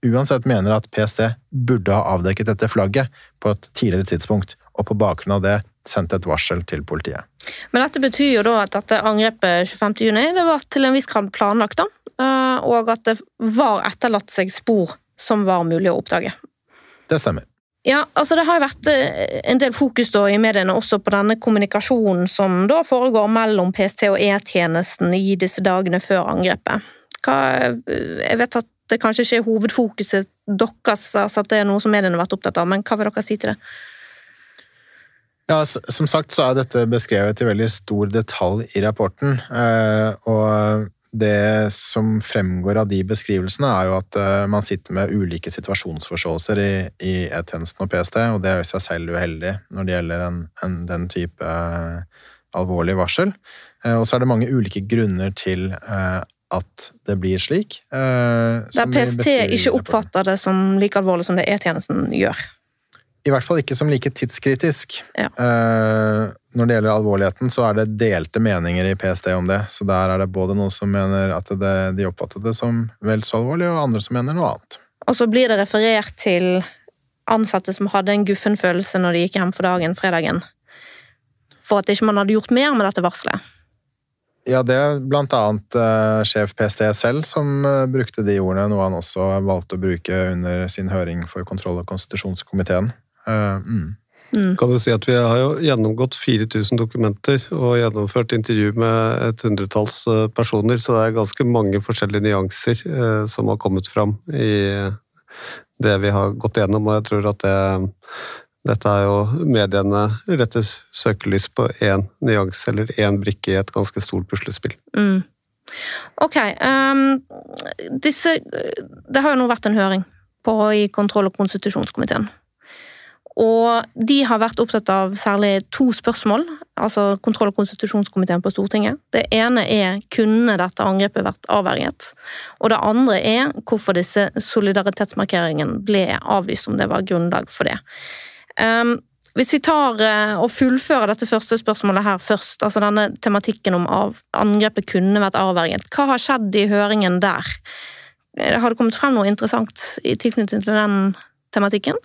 uansett mener at PST burde ha avdekket dette flagget på et tidligere tidspunkt, og på bakgrunn av det sendt et varsel til politiet. Men dette betyr jo da at dette angrepet 25. juni det var til en viss grad planlagt, da, eh, og at det var etterlatt seg spor som var mulig å oppdage. Det stemmer. Ja, altså Det har vært eh, en del fokus da i mediene også på denne kommunikasjonen som da foregår mellom PST og E-tjenesten i disse dagene før angrepet. Hva, eh, jeg vet at det kanskje ikke er hovedfokuset deres, altså at det er noe som mediene har vært opptatt av, men hva vil dere si til det? Ja, Som sagt så er dette beskrevet i veldig stor detalj i rapporten. Eh, og det som fremgår av de beskrivelsene, er jo at uh, man sitter med ulike situasjonsforståelser i, i E-tjenesten og PST, og det er i seg selv uheldig når det gjelder en, en, den type uh, alvorlig varsel. Uh, og så er det mange ulike grunner til at det blir slik. Der PST ikke oppfatter det som like alvorlig som det E-tjenesten gjør? I hvert fall ikke som like tidskritisk. Ja. Uh, når det gjelder alvorligheten, så er det delte meninger i PST om det. Så der er det både noen som mener at det, de oppfattet det som vel så alvorlig, og andre som mener noe annet. Og så blir det referert til ansatte som hadde en guffen følelse når de gikk hjem for dagen fredagen. For at ikke man hadde gjort mer med dette varselet. Ja, det er blant annet uh, sjef PST selv som uh, brukte de ordene, noe han også valgte å bruke under sin høring for kontroll- og konstitusjonskomiteen. Uh, mm. Mm. Kan du si at Vi har jo gjennomgått 4000 dokumenter og gjennomført intervju med et hundretalls eh, personer, så det er ganske mange forskjellige nyanser eh, som har kommet fram i det vi har gått gjennom. og jeg tror at det, dette er jo mediene retter søkelys på én nyanse eller én brikke i et ganske stort puslespill. Mm. Ok. Um, disse Det har jo nå vært en høring på, i kontroll- og konstitusjonskomiteen. Og de har vært opptatt av særlig to spørsmål, altså kontroll- og konstitusjonskomiteen på Stortinget. Det ene er kunne dette angrepet vært avverget? Og det andre er hvorfor disse solidaritetsmarkeringene ble avvist, om det var grunnlag for det. Um, hvis vi tar uh, og fullfører dette første spørsmålet her først, altså denne tematikken om av, angrepet kunne vært avverget, hva har skjedd i høringen der? Eh, har det kommet frem noe interessant i tilknytning til den tematikken?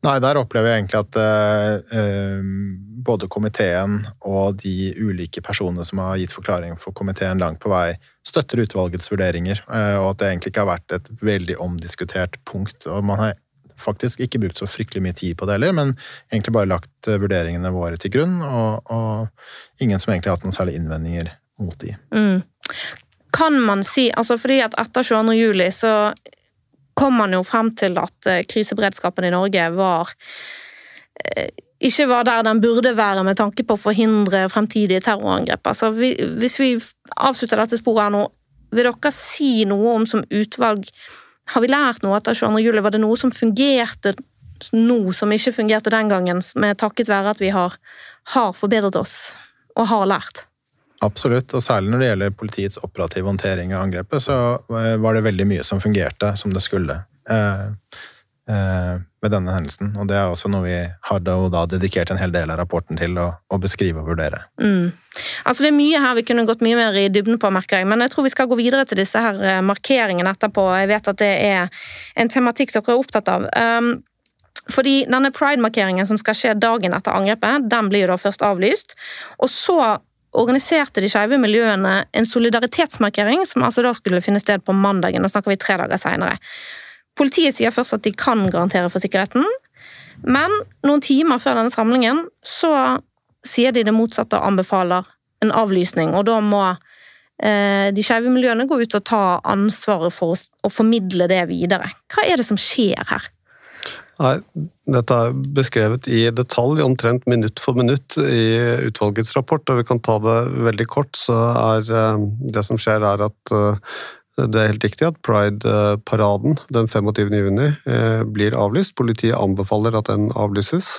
Nei, der opplever jeg egentlig at eh, både komiteen og de ulike personene som har gitt forklaring for komiteen langt på vei, støtter utvalgets vurderinger, eh, og at det egentlig ikke har vært et veldig omdiskutert punkt. og man har faktisk ikke brukt så fryktelig mye tid på det heller, men egentlig bare lagt vurderingene våre til grunn, og, og ingen som egentlig har hatt noen særlige innvendinger mot de. Mm. Kan man si, altså fordi at etter 22. juli så kom man jo frem til at eh, kriseberedskapen i Norge var eh, ikke var der den burde være med tanke på å forhindre fremtidige terrorangrep. Altså, hvis vi avslutter dette sporet her nå, vil dere si noe om som utvalg Har vi lært noe etter 22. juli? Var det noe som fungerte nå som ikke fungerte den gangen, med takket være at vi har, har forbedret oss og har lært? Absolutt, og særlig når det gjelder politiets operative håndtering av angrepet, så eh, var det veldig mye som fungerte som det skulle eh, eh, med denne hendelsen. Og det er også noe vi har da, dedikert en hel del av rapporten til å, å beskrive og vurdere. Mm. Altså Det er mye her vi kunne gått mye mer i dybden på, merker jeg, men jeg tror vi skal gå videre til disse her eh, markeringene etterpå. Jeg vet at det er en tematikk dere er opptatt av. Um, fordi denne pride-markeringen som skal skje dagen etter angrepet, den blir jo da først avlyst. Og så organiserte de skeive miljøene en solidaritetsmarkering som altså da skulle finne sted på mandagen. Nå snakker vi tre dager seinere. Politiet sier først at de kan garantere for sikkerheten, men noen timer før denne samlingen så sier de det motsatte og anbefaler en avlysning. Og da må eh, de skeive miljøene gå ut og ta ansvaret for å, å formidle det videre. Hva er det som skjer her? Nei, dette er beskrevet i detalj, omtrent minutt for minutt i utvalgets rapport, og vi kan ta det veldig kort. Så er eh, det som skjer, er at eh, det er helt riktig at Pride-paraden den 25. juni eh, blir avlyst. Politiet anbefaler at den avlyses.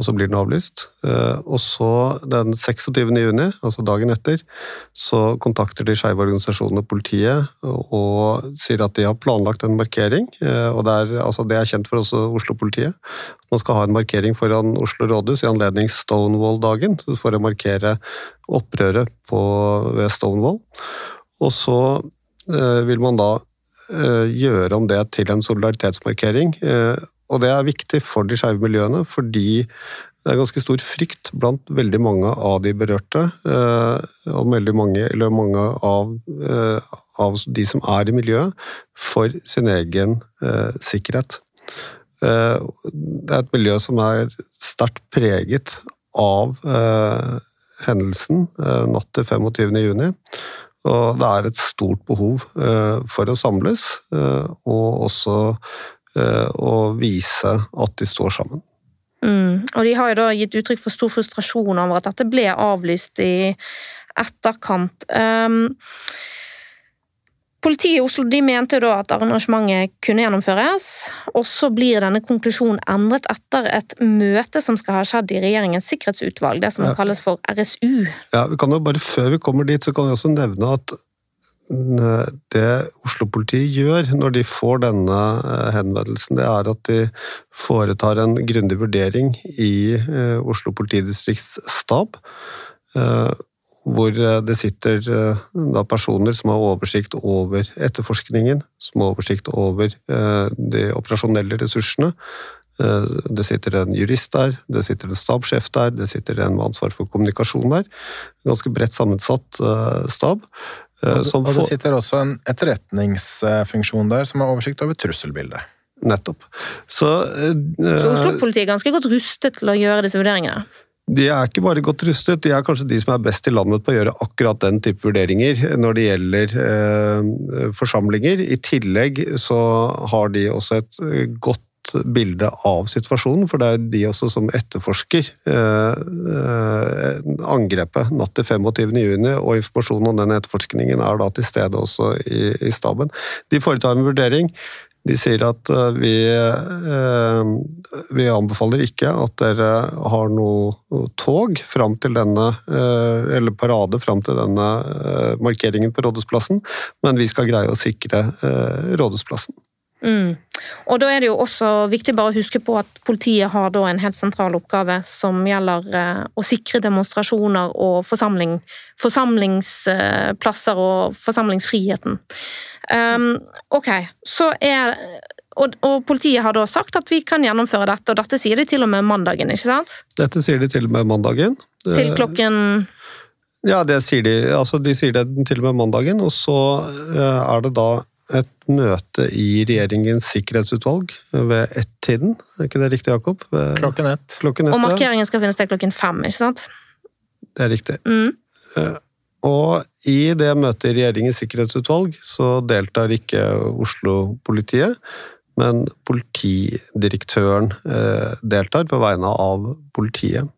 Og så blir den avlyst. Eh, og så den 26. juni, altså dagen etter, så kontakter de skeive organisasjonene politiet og sier at de har planlagt en markering. Eh, og det er, altså det er kjent for også Oslo-politiet. Man skal ha en markering foran Oslo rådhus i anledning Stonewall-dagen for å markere opprøret på, ved Stonewall. Og så eh, vil man da gjøre om det til en solidaritetsmarkering. Og det er viktig for de skeive miljøene, fordi det er ganske stor frykt blant veldig mange av de berørte, eh, og veldig mange, eller mange av, eh, av de som er i miljøet, for sin egen eh, sikkerhet. Det er et miljø som er sterkt preget av hendelsen natt til 25. juni. Og det er et stort behov for å samles, og også å eh, vise at de står sammen. Mm. Og de har jo da gitt uttrykk for stor frustrasjon over at dette ble avlyst i etterkant. Um, Politiet i Oslo mente da at arrangementet kunne gjennomføres, og så blir denne konklusjonen endret etter et møte som skal ha skjedd i regjeringens sikkerhetsutvalg, det som ja. kalles for RSU. Ja, vi kan jo bare Før vi kommer dit, så kan vi også nevne at det Oslo-politiet gjør når de får denne eh, henvendelsen, det er at de foretar en grundig vurdering i eh, Oslo politidistrikts stab. Eh, hvor det sitter personer som har oversikt over etterforskningen, som har oversikt over de operasjonelle ressursene. Det sitter en jurist der, det sitter en stabssjef der, det sitter en med ansvar for kommunikasjon der. Ganske bredt sammensatt stab. Eh, og, og det sitter også en etterretningsfunksjon der som har oversikt over trusselbildet. Nettopp. Så, uh, Så Oslo-politiet er ganske godt rustet til å gjøre disse vurderingene? De er ikke bare godt rustet, de er kanskje de som er best i landet på å gjøre akkurat den type vurderinger når det gjelder eh, forsamlinger. I tillegg så har de også et godt bilde av situasjonen, for det er de også som etterforsker eh, eh, angrepet natt til 25.6, og informasjonen om den etterforskningen er da til stede også i, i staben. De foretar en vurdering. De sier at uh, vi, eh, vi, anbefaler ikke at dere har noe tog fram til denne, eh, eller parade fram til denne markeringen på Rådhusplassen, men vi skal greie å sikre Rådhusplassen. Mm. Og da er det jo også viktig bare å huske på at politiet har da en helt sentral oppgave som gjelder eh, å sikre demonstrasjoner og forsamling, forsamlingsplasser og forsamlingsfriheten. Um, ok, så er og, og, politiet har da sagt at vi kan gjennomføre dette, og dette sier de til og med mandagen, ikke sant? Dette sier de til og med mandagen. Til klokken Ja, det sier de. Altså, de sier det til og med mandagen, og så eh, er det da et møte i regjeringens sikkerhetsutvalg ved ett-tiden. Er ikke det riktig, Jakob? Klokken ett. Klokken ett og markeringen skal finne sted klokken fem, ikke sant? Det er riktig. Mm. Eh, og i det møtet i regjeringens sikkerhetsutvalg så deltar ikke Oslo-politiet, men politidirektøren eh, deltar på vegne av politiet.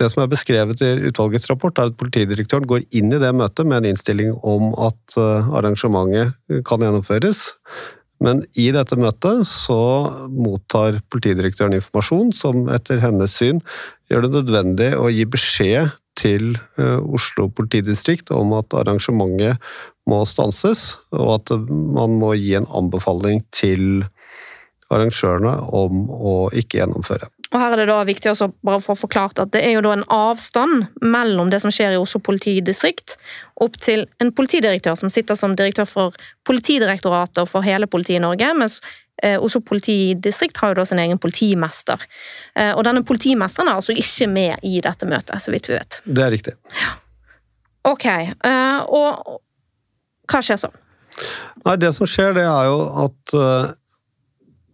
Eh, det som er beskrevet i utvalgets rapport, er at politidirektøren går inn i det møtet med en innstilling om at eh, arrangementet kan gjennomføres. Men i dette møtet så mottar politidirektøren informasjon som etter hennes syn gjør det nødvendig å gi beskjed til eh, Oslo politidistrikt om at arrangementet må stanses, og at man må gi en anbefaling til arrangørene om å ikke gjennomføre. Og her er det da viktig også bare for å forklart at det er jo da en avstand mellom det som skjer i Oslo politidistrikt, opp til en politidirektør som sitter som direktør for Politidirektoratet og for hele politiet i Norge, mens eh, Oslo politidistrikt har jo da sin egen politimester. Eh, og denne politimesteren er altså ikke med i dette møtet, så vidt vi vet. Det er riktig. Ja. Ok, eh, og hva skjer så? Nei, Det som skjer, det er jo at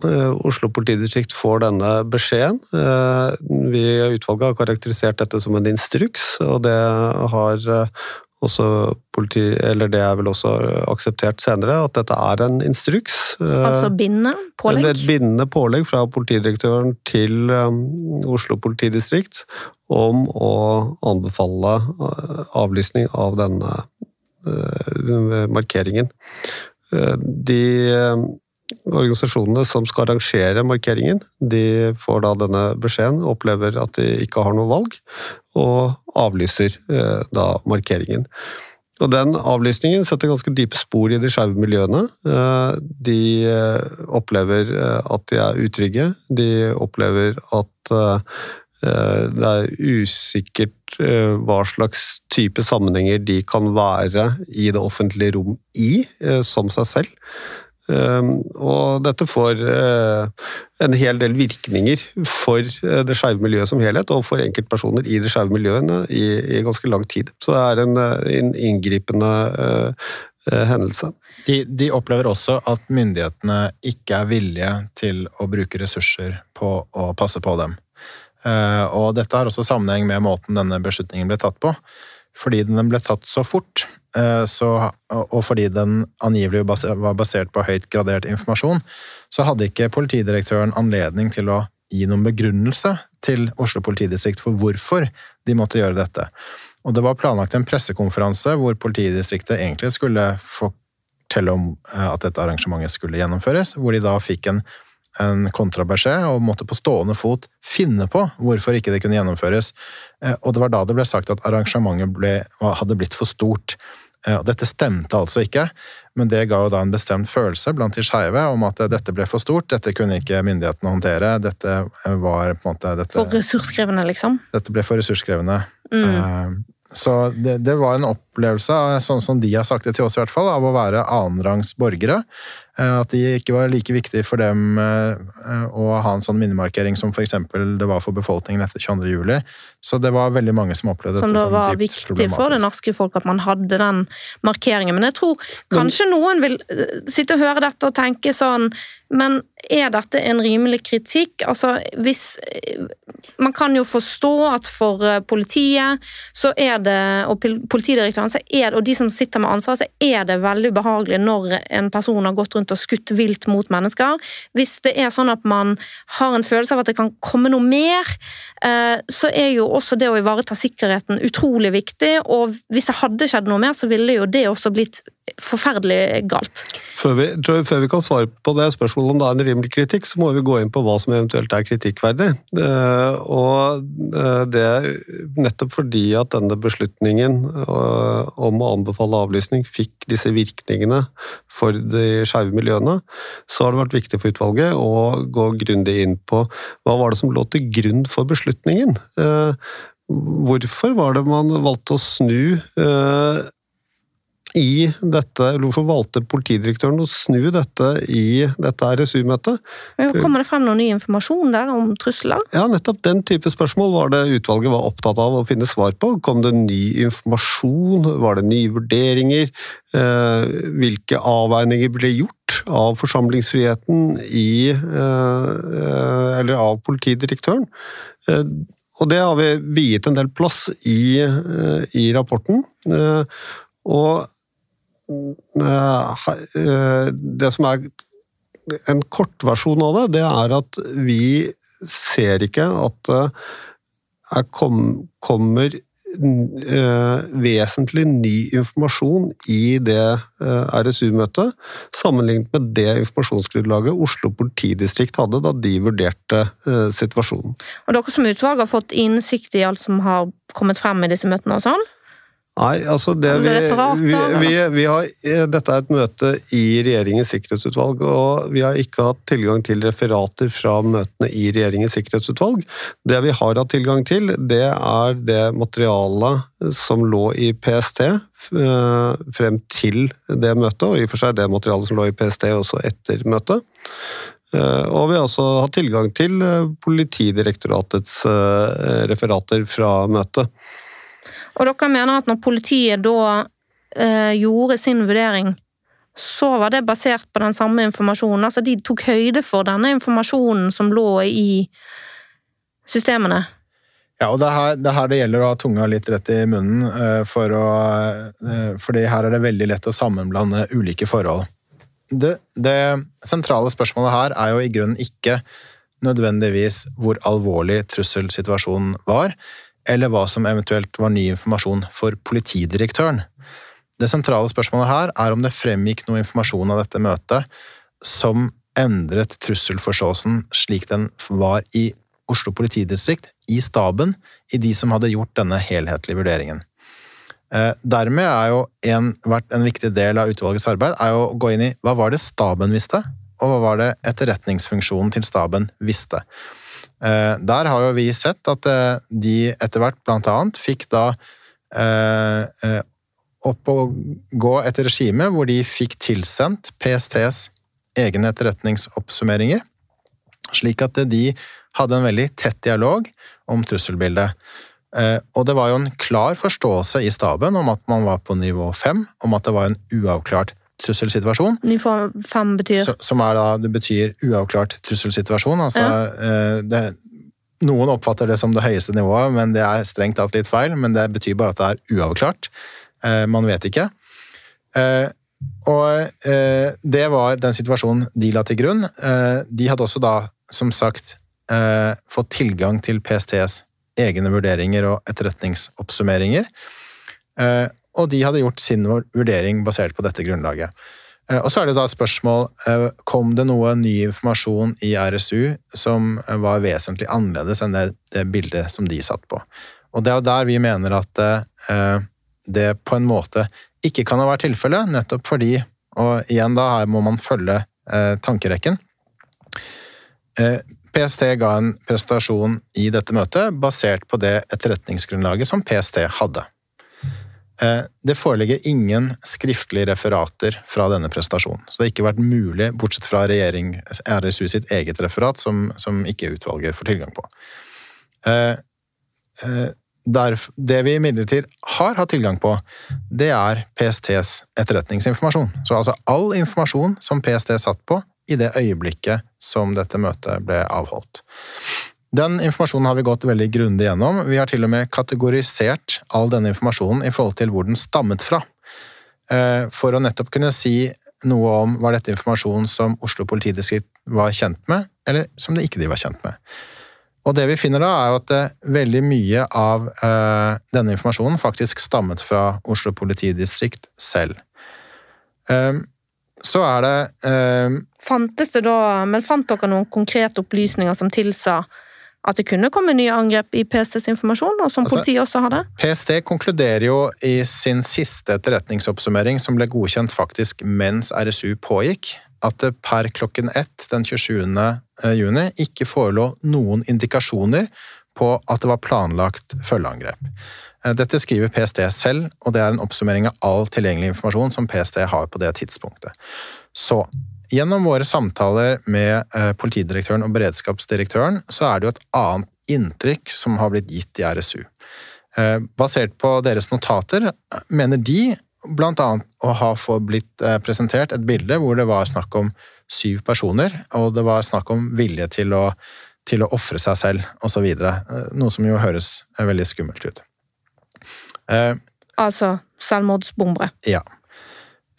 Oslo politidistrikt får denne beskjeden. Eh, vi i utvalget har karakterisert dette som en instruks, og det har eh, også politi, eller det er vel også akseptert senere, at dette er en instruks. Altså bindende pålegg? Et bindende pålegg fra politidirektøren til Oslo politidistrikt om å anbefale avlysning av denne markeringen. De organisasjonene som skal arrangere markeringen, de får da denne beskjeden, opplever at de ikke har noe valg, og avlyser eh, da markeringen. Og Den avlysningen setter ganske dype spor i de skeive miljøene. Eh, de eh, opplever at de er utrygge. De opplever at det er usikkert hva slags type sammenhenger de kan være i det offentlige rom i, som seg selv. Ehm, og dette får eh, en hel del virkninger for eh, det skeive miljøet som helhet, og for enkeltpersoner i det skeive miljøene i, i, ganske lang tid. Så det er en, eh, en inngripende hendelse. De, de, opplever også at myndighetene ikke er villige til å bruke ressurser på å passe på dem. Og dette har også sammenheng med måten denne beslutningen ble tatt på. Fordi den ble tatt så fort, så, og fordi den angivelig var basert på høyt gradert informasjon, så hadde ikke politidirektøren anledning til å gi noen begrunnelse til Oslo politidistrikt for hvorfor de måtte gjøre dette. Og det var planlagt en pressekonferanse hvor politidistriktet egentlig skulle fortelle om eh, at dette arrangementet skulle gjennomføres, hvor de da fikk en, en kontrabeskjed og måtte på stående fot finne på hvorfor ikke det kunne gjennomføres. Eh, og det var da det ble sagt at arrangementet ble, hadde blitt for stort. Eh, dette stemte altså ikke, men det ga jo da en bestemt følelse blant de skeive om at dette ble for stort, dette kunne ikke myndighetene håndtere, dette eh, var på en måte dette, For ressurskrevende, liksom? Dette ble for ressurskrevende. Mm. Så det, det, var en opplevelse, sånn som de har sagt det til oss i hvert fall, av å være annenrangs borgere. Eh, at de ikke var like viktig for dem eh, å ha en sånn minnemarkering som f.eks. det var for befolkningen etter 22. juli. Så det var veldig mange som opplevde som dette som det var viktig for det norske folk at man hadde den markeringen. Men jeg tror kanskje noen vil eh, sitte og høre dette og tenke sånn Men er dette en rimelig kritikk? Altså, hvis Man kan jo forstå at for politiet så er det, og politidirektøren så er det, og de som sitter med ansvaret, så er det veldig ubehagelig når en person har gått rundt og skutt vilt mot mennesker. Hvis det er sånn at man har en følelse av at det kan komme noe mer, eh, så er jo også det å ivareta sikkerheten utrolig viktig. Og hvis det hadde skjedd noe mer, så ville jo det også blitt forferdelig galt. Før vi, før vi, kan svare på det spørsmålet om det er en rimelig kritikk, så må vi gå inn på hva som eventuelt er kritikkverdig. Eh, og eh, det er nettopp fordi at denne beslutningen eh, om å anbefale avlysning fikk disse virkningene for de skeive miljøene, så har det vært viktig for utvalget å gå grundig inn på hva var det som lå til grunn for beslutningen. Hvorfor var det man valgte å snu i dette, eller Hvorfor valgte politidirektøren å snu dette i dette RSU-møtet? Kommer det frem noe ny informasjon der om trusler? Ja, nettopp den type spørsmål var det utvalget var opptatt av å finne svar på. Kom det ny informasjon? Var det nye vurderinger? Eh, hvilke avveininger ble gjort av forsamlingsfriheten i eh, Eller av politidirektøren? Eh, og det har vi viet en del plass i, i rapporten. Og det som er en kortversjon av det, det er at vi ser ikke at det kommer eh, vesentlig ny informasjon i det RSU-møtet, sammenlignet med det informasjonsgrunnlaget Oslo politidistrikt hadde da de vurderte situasjonen. Og Dere som utvalg har fått innsikt i alt som har kommet frem i disse møtene? og sånn? Nei, altså det vi, vi, vi, vi, har, eh, Dette er et møte i Regjeringens sikkerhetsutvalg, og vi har ikke hatt tilgang til referater fra møtene i Regjeringens sikkerhetsutvalg. Det vi har hatt tilgang til, det er det materialet som lå i PST eh, frem til det møtet, og i og for seg det materialet som lå i PST også etter møtet. Eh, og vi har også hatt tilgang til Politidirektoratets referater fra møtet. Og dere mener at når politiet da eh, gjorde sin vurdering, så var det basert på den samme informasjonen? Altså de tok høyde for denne informasjonen som lå i systemene? Ja, og det er her det, her det gjelder å ha tunga litt rett i munnen, eh, for å, eh, fordi her er det veldig lett å sammenblande ulike forhold. Det, det sentrale spørsmålet her er jo i grunnen ikke nødvendigvis hvor alvorlig trusselsituasjonen var, eller hva som eventuelt var ny informasjon for politidirektøren. Det sentrale spørsmålet her er om det fremgikk noe informasjon av dette møtet som endret trusselforståelsen slik den var i Oslo politidistrikt, i staben, i de som hadde gjort denne helhetlige vurderingen. Eh, dermed er jo en, vært en viktig del av utvalgets arbeid er å gå inn i hva var det staben visste, og hva var det etterretningsfunksjonen til staben visste. Eh, der har jo vi sett at eh, de etter hvert annet fikk da opp og gå et regime hvor de fikk tilsendt PSTs egne etterretningsoppsummeringer, slik at de hadde en veldig tett dialog om trusselbildet. Eh, og det var jo en klar forståelse i staben om at man var på nivå fem, om at det var en uavklart trusselsituasjon. Nivå fem betyr? Som er da, det betyr uavklart trusselsituasjon. Altså, ja. Eh, det, noen oppfatter det som det høyeste nivået, men det er strengt tatt litt feil. Men det betyr bare at det er uavklart. Eh, man vet ikke. Og det var den situasjonen de la til grunn. De hadde også da, som sagt, fått tilgang til PSTs egne vurderinger og etterretningsoppsummeringer. Eh, og de hadde gjort sin vurdering basert på dette grunnlaget. Eh, og så er det da et spørsmål eh, kom det noe ny informasjon i RSU som var vesentlig annerledes enn det, det bildet som de satt på. Og det er der vi mener at det på en måte ikke kan ha vært tilfellet, nettopp fordi, og igjen da her må man følge tankerekken PST ga en presentasjon i dette møtet basert på det etterretningsgrunnlaget som PST hadde. Eh, det foreligger ingen skriftlige referater fra denne prestasjonen. så det har ikke vært mulig, bortsett fra regjering RSU sitt eget referat, som, som ikke utvalget får tilgang på. Eh, eh, det vi imidlertid har hatt tilgang på, det er PSTs etterretningsinformasjon. Så altså all informasjon som PST satt på, i det øyeblikket som dette møtet ble avholdt. Den informasjonen har vi gått veldig grundig gjennom. Vi har til og med kategorisert all denne informasjonen i forhold til hvor den stammet fra. Eh, for å nettopp kunne si noe om var dette informasjon som Oslo politidistrikt var kjent med, eller som det ikke de var kjent med. Og det vi finner da, er jo at eh, veldig mye av uh, denne informasjonen faktisk stammet fra Oslo politidistrikt selv. Så er det Fantes det da Men fant dere noen konkrete opplysninger som tilsa at det kunne komme nye angrep i PSTs informasjon, og som altså, politiet også hadde? PST konkluderer jo i sin siste etterretningsoppsummering, som ble godkjent faktisk mens RSU pågikk, at det per klokken ett den 27. Eh, juni ikke forelå noen indikasjoner på at det var planlagt følgeangrep. Eh, dette skriver PST selv, og det er en oppsummering av all tilgjengelig informasjon som PST har på det tidspunktet. Så gjennom våre samtaler med eh, politidirektøren og beredskapsdirektøren, så er det jo et annet inntrykk som har blitt gitt i RSU. Eh, basert på deres notater mener de annet å ha blitt presentert et bilde hvor det var snakk om syv personer, og det var snakk om vilje til å, til å ofre seg selv, osv. Noe som jo høres veldig skummelt ut. Eh, altså selvmordsbombere. Ja.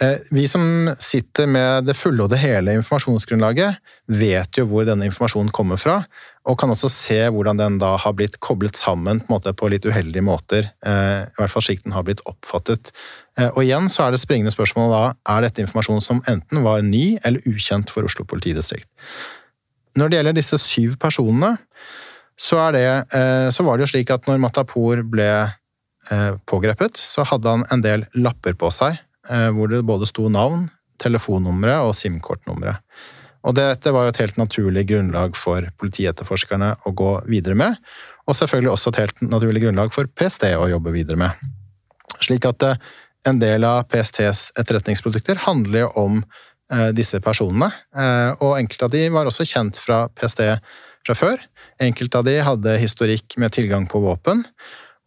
Eh, vi som sitter med det fulle og det hele informasjonsgrunnlaget, vet jo hvor denne informasjonen kommer fra, og kan også se hvordan den da har blitt koblet sammen på, på litt uheldige måter. Eh, I hvert fall slik den har blitt oppfattet. Og igjen så er det springende spørsmålet da er dette informasjon som enten var ny eller ukjent for Oslo politidistrikt. Når det gjelder disse syv personene, så, det, så var det jo slik at når Matapour ble Eh, pågrepet, så hadde han en del lapper på seg eh, hvor det både sto navn, telefonnumre og SIM-kortnumre. Og Dette var jo et helt naturlig grunnlag for politietterforskerne å gå videre med, og selvfølgelig også et helt naturlig grunnlag for PST å jobbe videre med. Slik at eh, en del av PSTs etterretningsprodukter handler jo om disse personene, og enkelte av de var også kjent fra PST fra før. Enkelte av de hadde historikk med tilgang på våpen,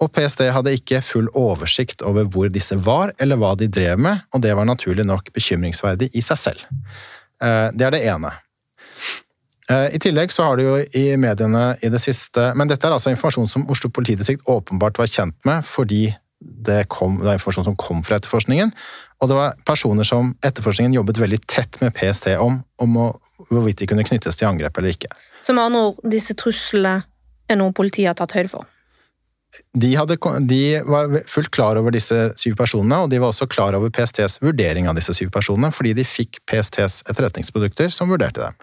og PST hadde ikke full oversikt over hvor disse var, eller hva de drev med, og det var naturlig nok bekymringsverdig i seg selv. Eh, det er det ene. Eh, I tillegg så har det jo i mediene i det siste Men dette er altså informasjon som Oslo politidistrikt åpenbart var kjent med fordi det, kom, det er informasjon som kom fra etterforskningen. Og det var personer som etterforskningen jobbet veldig tett med PST om, om hvorvidt de kunne knyttes til angrep eller ikke. Så med andre ord, disse truslene er noe politiet har tatt høyde for? De, hadde, de, var fullt klar over disse syv personene, og de var også klar over PSTs vurdering av disse syv personene, fordi de fikk PSTs etterretningsprodukter som vurderte dem.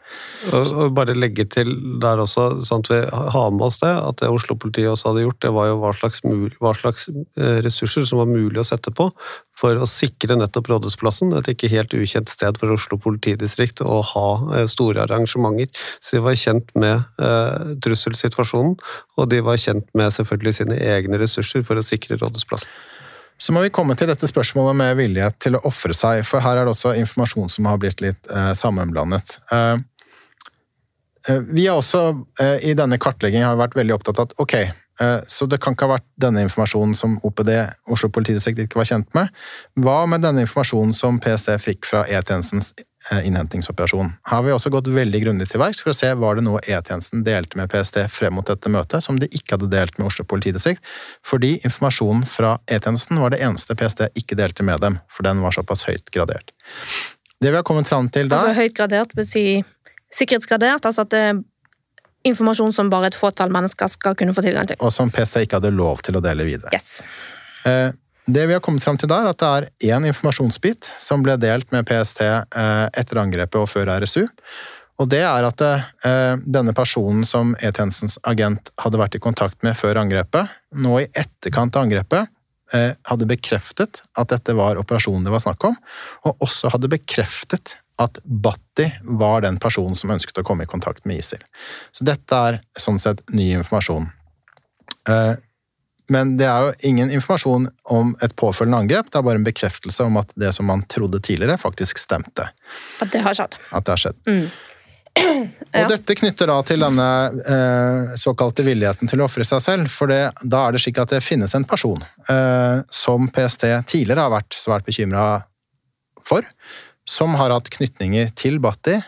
Og, og bare legge til der også, sånn at vi har med oss det, at det Oslo-politiet også hadde gjort, det var jo hva slags, hva slags, eh, ressurser som var mulig å sette på for å sikre nettopp Rådhusplassen, et ikke helt ukjent sted for Oslo politidistrikt å ha eh, store arrangementer. Så de var kjent med eh, trusselsituasjonen, og de var kjent med selvfølgelig sine egne ressurser for å sikre Rådhusplassen. Så må vi komme til dette spørsmålet med vilje til å ofre seg, for her er det også informasjon som har blitt litt eh, sammenblandet. Eh, eh vi har også eh, i denne kartleggingen vært veldig opptatt av at ok, så det kan ikke ha vært denne informasjonen som OPD, Oslo politidistrikt, ikke var kjent med. Hva med denne informasjonen som PST fikk fra E-tjenestens eh, innhentingsoperasjon? Her har vi også gått veldig grundig til verks for å se var det noe E-tjenesten delte med PST frem mot dette møtet som de ikke hadde delt med Oslo politidistrikt, fordi informasjonen fra E-tjenesten var det eneste PST ikke delte med dem, for den var såpass høyt gradert. Det vi har kommet fram til da Altså høyt gradert vil si sikkerhetsgradert, altså at det informasjon som bare et fåtall mennesker skal kunne få tilgang til. Og som PST ikke hadde lov til å dele videre. Yes. Eh, det vi har kommet fram til der, at det er én informasjonsbit som ble delt med PST eh, etter angrepet og før RSU. Og det er at eh, denne personen som E-tjenestens agent hadde vært i kontakt med før angrepet, nå i etterkant av angrepet hadde bekreftet at dette var operasjonen det var snakk om, og også hadde bekreftet at Batti var den personen som ønsket å komme i kontakt med ISIL. Så dette er sånn sett ny informasjon. Eh, men det er jo ingen informasjon om et påfølgende angrep, det er bare en bekreftelse om at det som man trodde tidligere, faktisk stemte. At det har skjedd. At det har skjedd. Mm. Ja. Og dette knytter da til denne eh, såkalte villigheten til å ofre seg selv. For det, da er det slik at det finnes en person eh, som PST tidligere har vært svært bekymra for, som har hatt knytninger til Bhatti,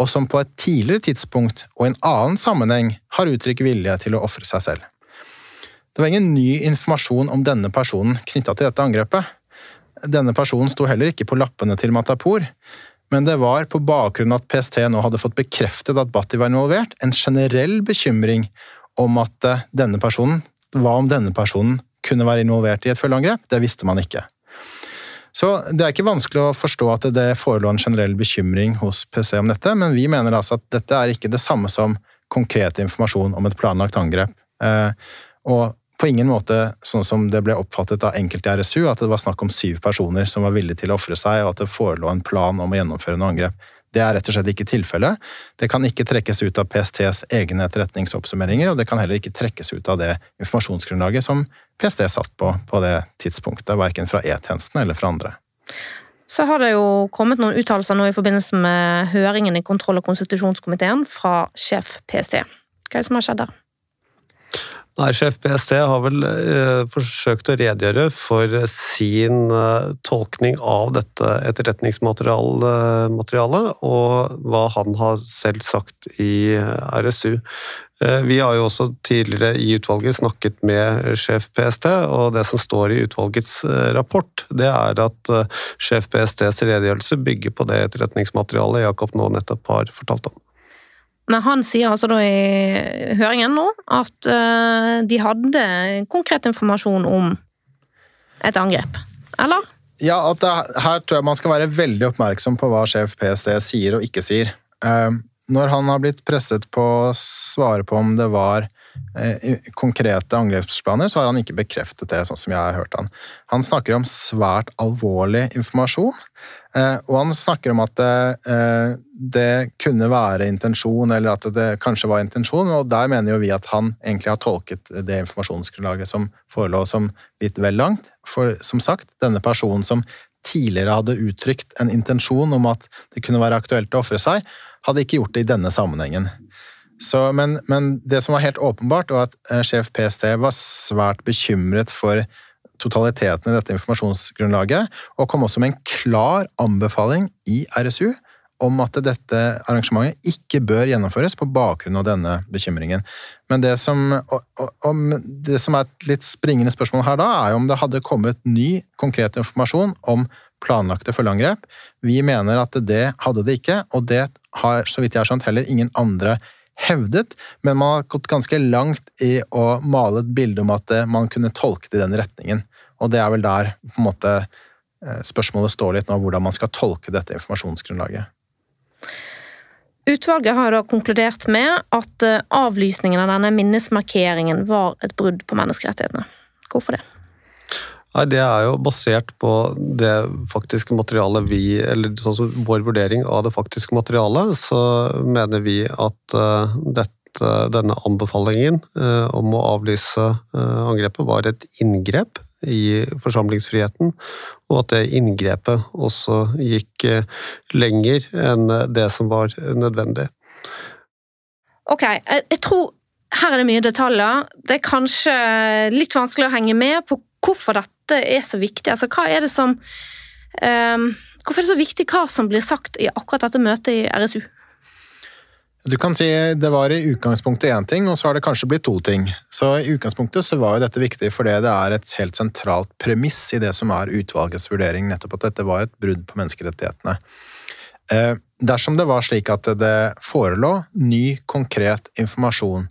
og som på et tidligere tidspunkt og i en annen sammenheng har uttrykt vilje til å ofre seg selv. Det var ingen ny informasjon om denne personen knytta til dette angrepet. Denne personen sto heller ikke på lappene til Matapour, men det var på bakgrunn av at PST nå hadde fått bekreftet at Bhatti var involvert, en generell bekymring om at eh, denne personen, hva om denne personen kunne være involvert i et følgeangrep, det visste man ikke. Så det er ikke vanskelig å forstå at det forelå en generell bekymring hos PC om dette, men vi mener altså at dette er ikke det samme som konkret informasjon om et planlagt angrep. Eh, og på ingen måte sånn som det ble oppfattet av enkelte i RSU, at det var snakk om syv personer som var villige til å ofre seg, og at det forelå en plan om å gjennomføre noe angrep. Det er rett og slett ikke tilfellet. Det kan ikke trekkes ut av PSTs egne etterretningsoppsummeringer, og det kan heller ikke trekkes ut av det informasjonsgrunnlaget som PST satt på på det tidspunktet, verken fra E-tjenesten eller fra andre. Så har det jo kommet noen uttalelser nå i forbindelse med høringen i kontroll- og konstitusjonskomiteen fra sjef PST. Hva er det som har skjedd der? Nei, Sjef PST har vel eh, forsøkt å redegjøre for sin eh, tolkning av dette etterretningsmaterialet, og hva han har selv sagt i RSU. Eh, vi har jo også tidligere i utvalget snakket med sjef PST, og det som står i utvalgets eh, rapport, det er at eh, sjef PSTs redegjørelse bygger på det etterretningsmaterialet Jakob nå nettopp har fortalt om. Men han sier altså da i høringen nå at de hadde konkret informasjon om et angrep, eller? Ja, at det, her tror jeg man skal være veldig oppmerksom på hva sjef PST sier og ikke sier. Når han har blitt presset på å svare på om det var uh, konkrete angrepsplaner, så har han ikke bekreftet det, sånn som jeg har hørt han. Han snakker om svært alvorlig informasjon. Eh, og han snakker om at det, eh, det, kunne være intensjon, eller at det kanskje var intensjon, og der mener jo vi at han egentlig har tolket det informasjonsgrunnlaget som forelå som litt vel langt. For som sagt, denne personen som tidligere hadde uttrykt en intensjon om at det kunne være aktuelt å ofre seg, hadde ikke gjort det i denne sammenhengen. Så, men, men, det som var helt åpenbart, var at eh, sjef PST var svært bekymret for totaliteten i dette informasjonsgrunnlaget, og kom også med en klar anbefaling i RSU om at dette arrangementet ikke bør gjennomføres på bakgrunn av denne bekymringen. Men det som, det som er et litt springende spørsmål her da, er jo om det hadde kommet ny, konkret informasjon om planlagte følgeangrep. Vi mener at det hadde det ikke, og det har, så vidt jeg har skjønt, heller ingen andre hevdet, men man har gått ganske langt i å male et bilde om at man kunne tolke det i den retningen. Og det er vel der på en måte spørsmålet står litt nå, hvordan man skal tolke dette informasjonsgrunnlaget. Utvalget har da konkludert med at avlysningen av denne minnesmarkeringen var et brudd på menneskerettighetene. Hvorfor det? Nei, Det er jo basert på det faktiske materialet vi Eller sånn vår vurdering av det faktiske materialet, så mener vi at uh, dette, denne anbefalingen uh, om å avlyse uh, angrepet var et inngrep i forsamlingsfriheten, og at det inngrepet også gikk lenger enn det som var nødvendig. Ok, jeg tror her er det mye detaljer. Det er kanskje litt vanskelig å henge med på hvorfor dette er så viktig. Altså, hva er det som um, Hvorfor er det så viktig hva som blir sagt i akkurat dette møtet i RSU? Du kan si Det var i utgangspunktet én ting, og så har det kanskje blitt to ting. Så I utgangspunktet så var jo dette viktig fordi det er et helt sentralt premiss i det som er utvalgets vurdering, nettopp at dette var et brudd på menneskerettighetene. Eh, dersom det var slik at det forelå ny, konkret informasjon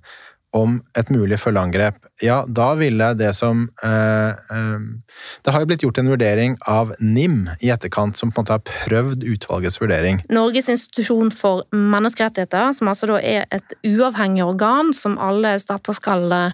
om et mulig følgeangrep, ja, da ville det som eh, eh, Det har jo blitt gjort en vurdering av NIM i etterkant, som på en måte har prøvd utvalgets vurdering. Norges institusjon for menneskerettigheter, som altså da er et uavhengig organ som alle stater skal Eh,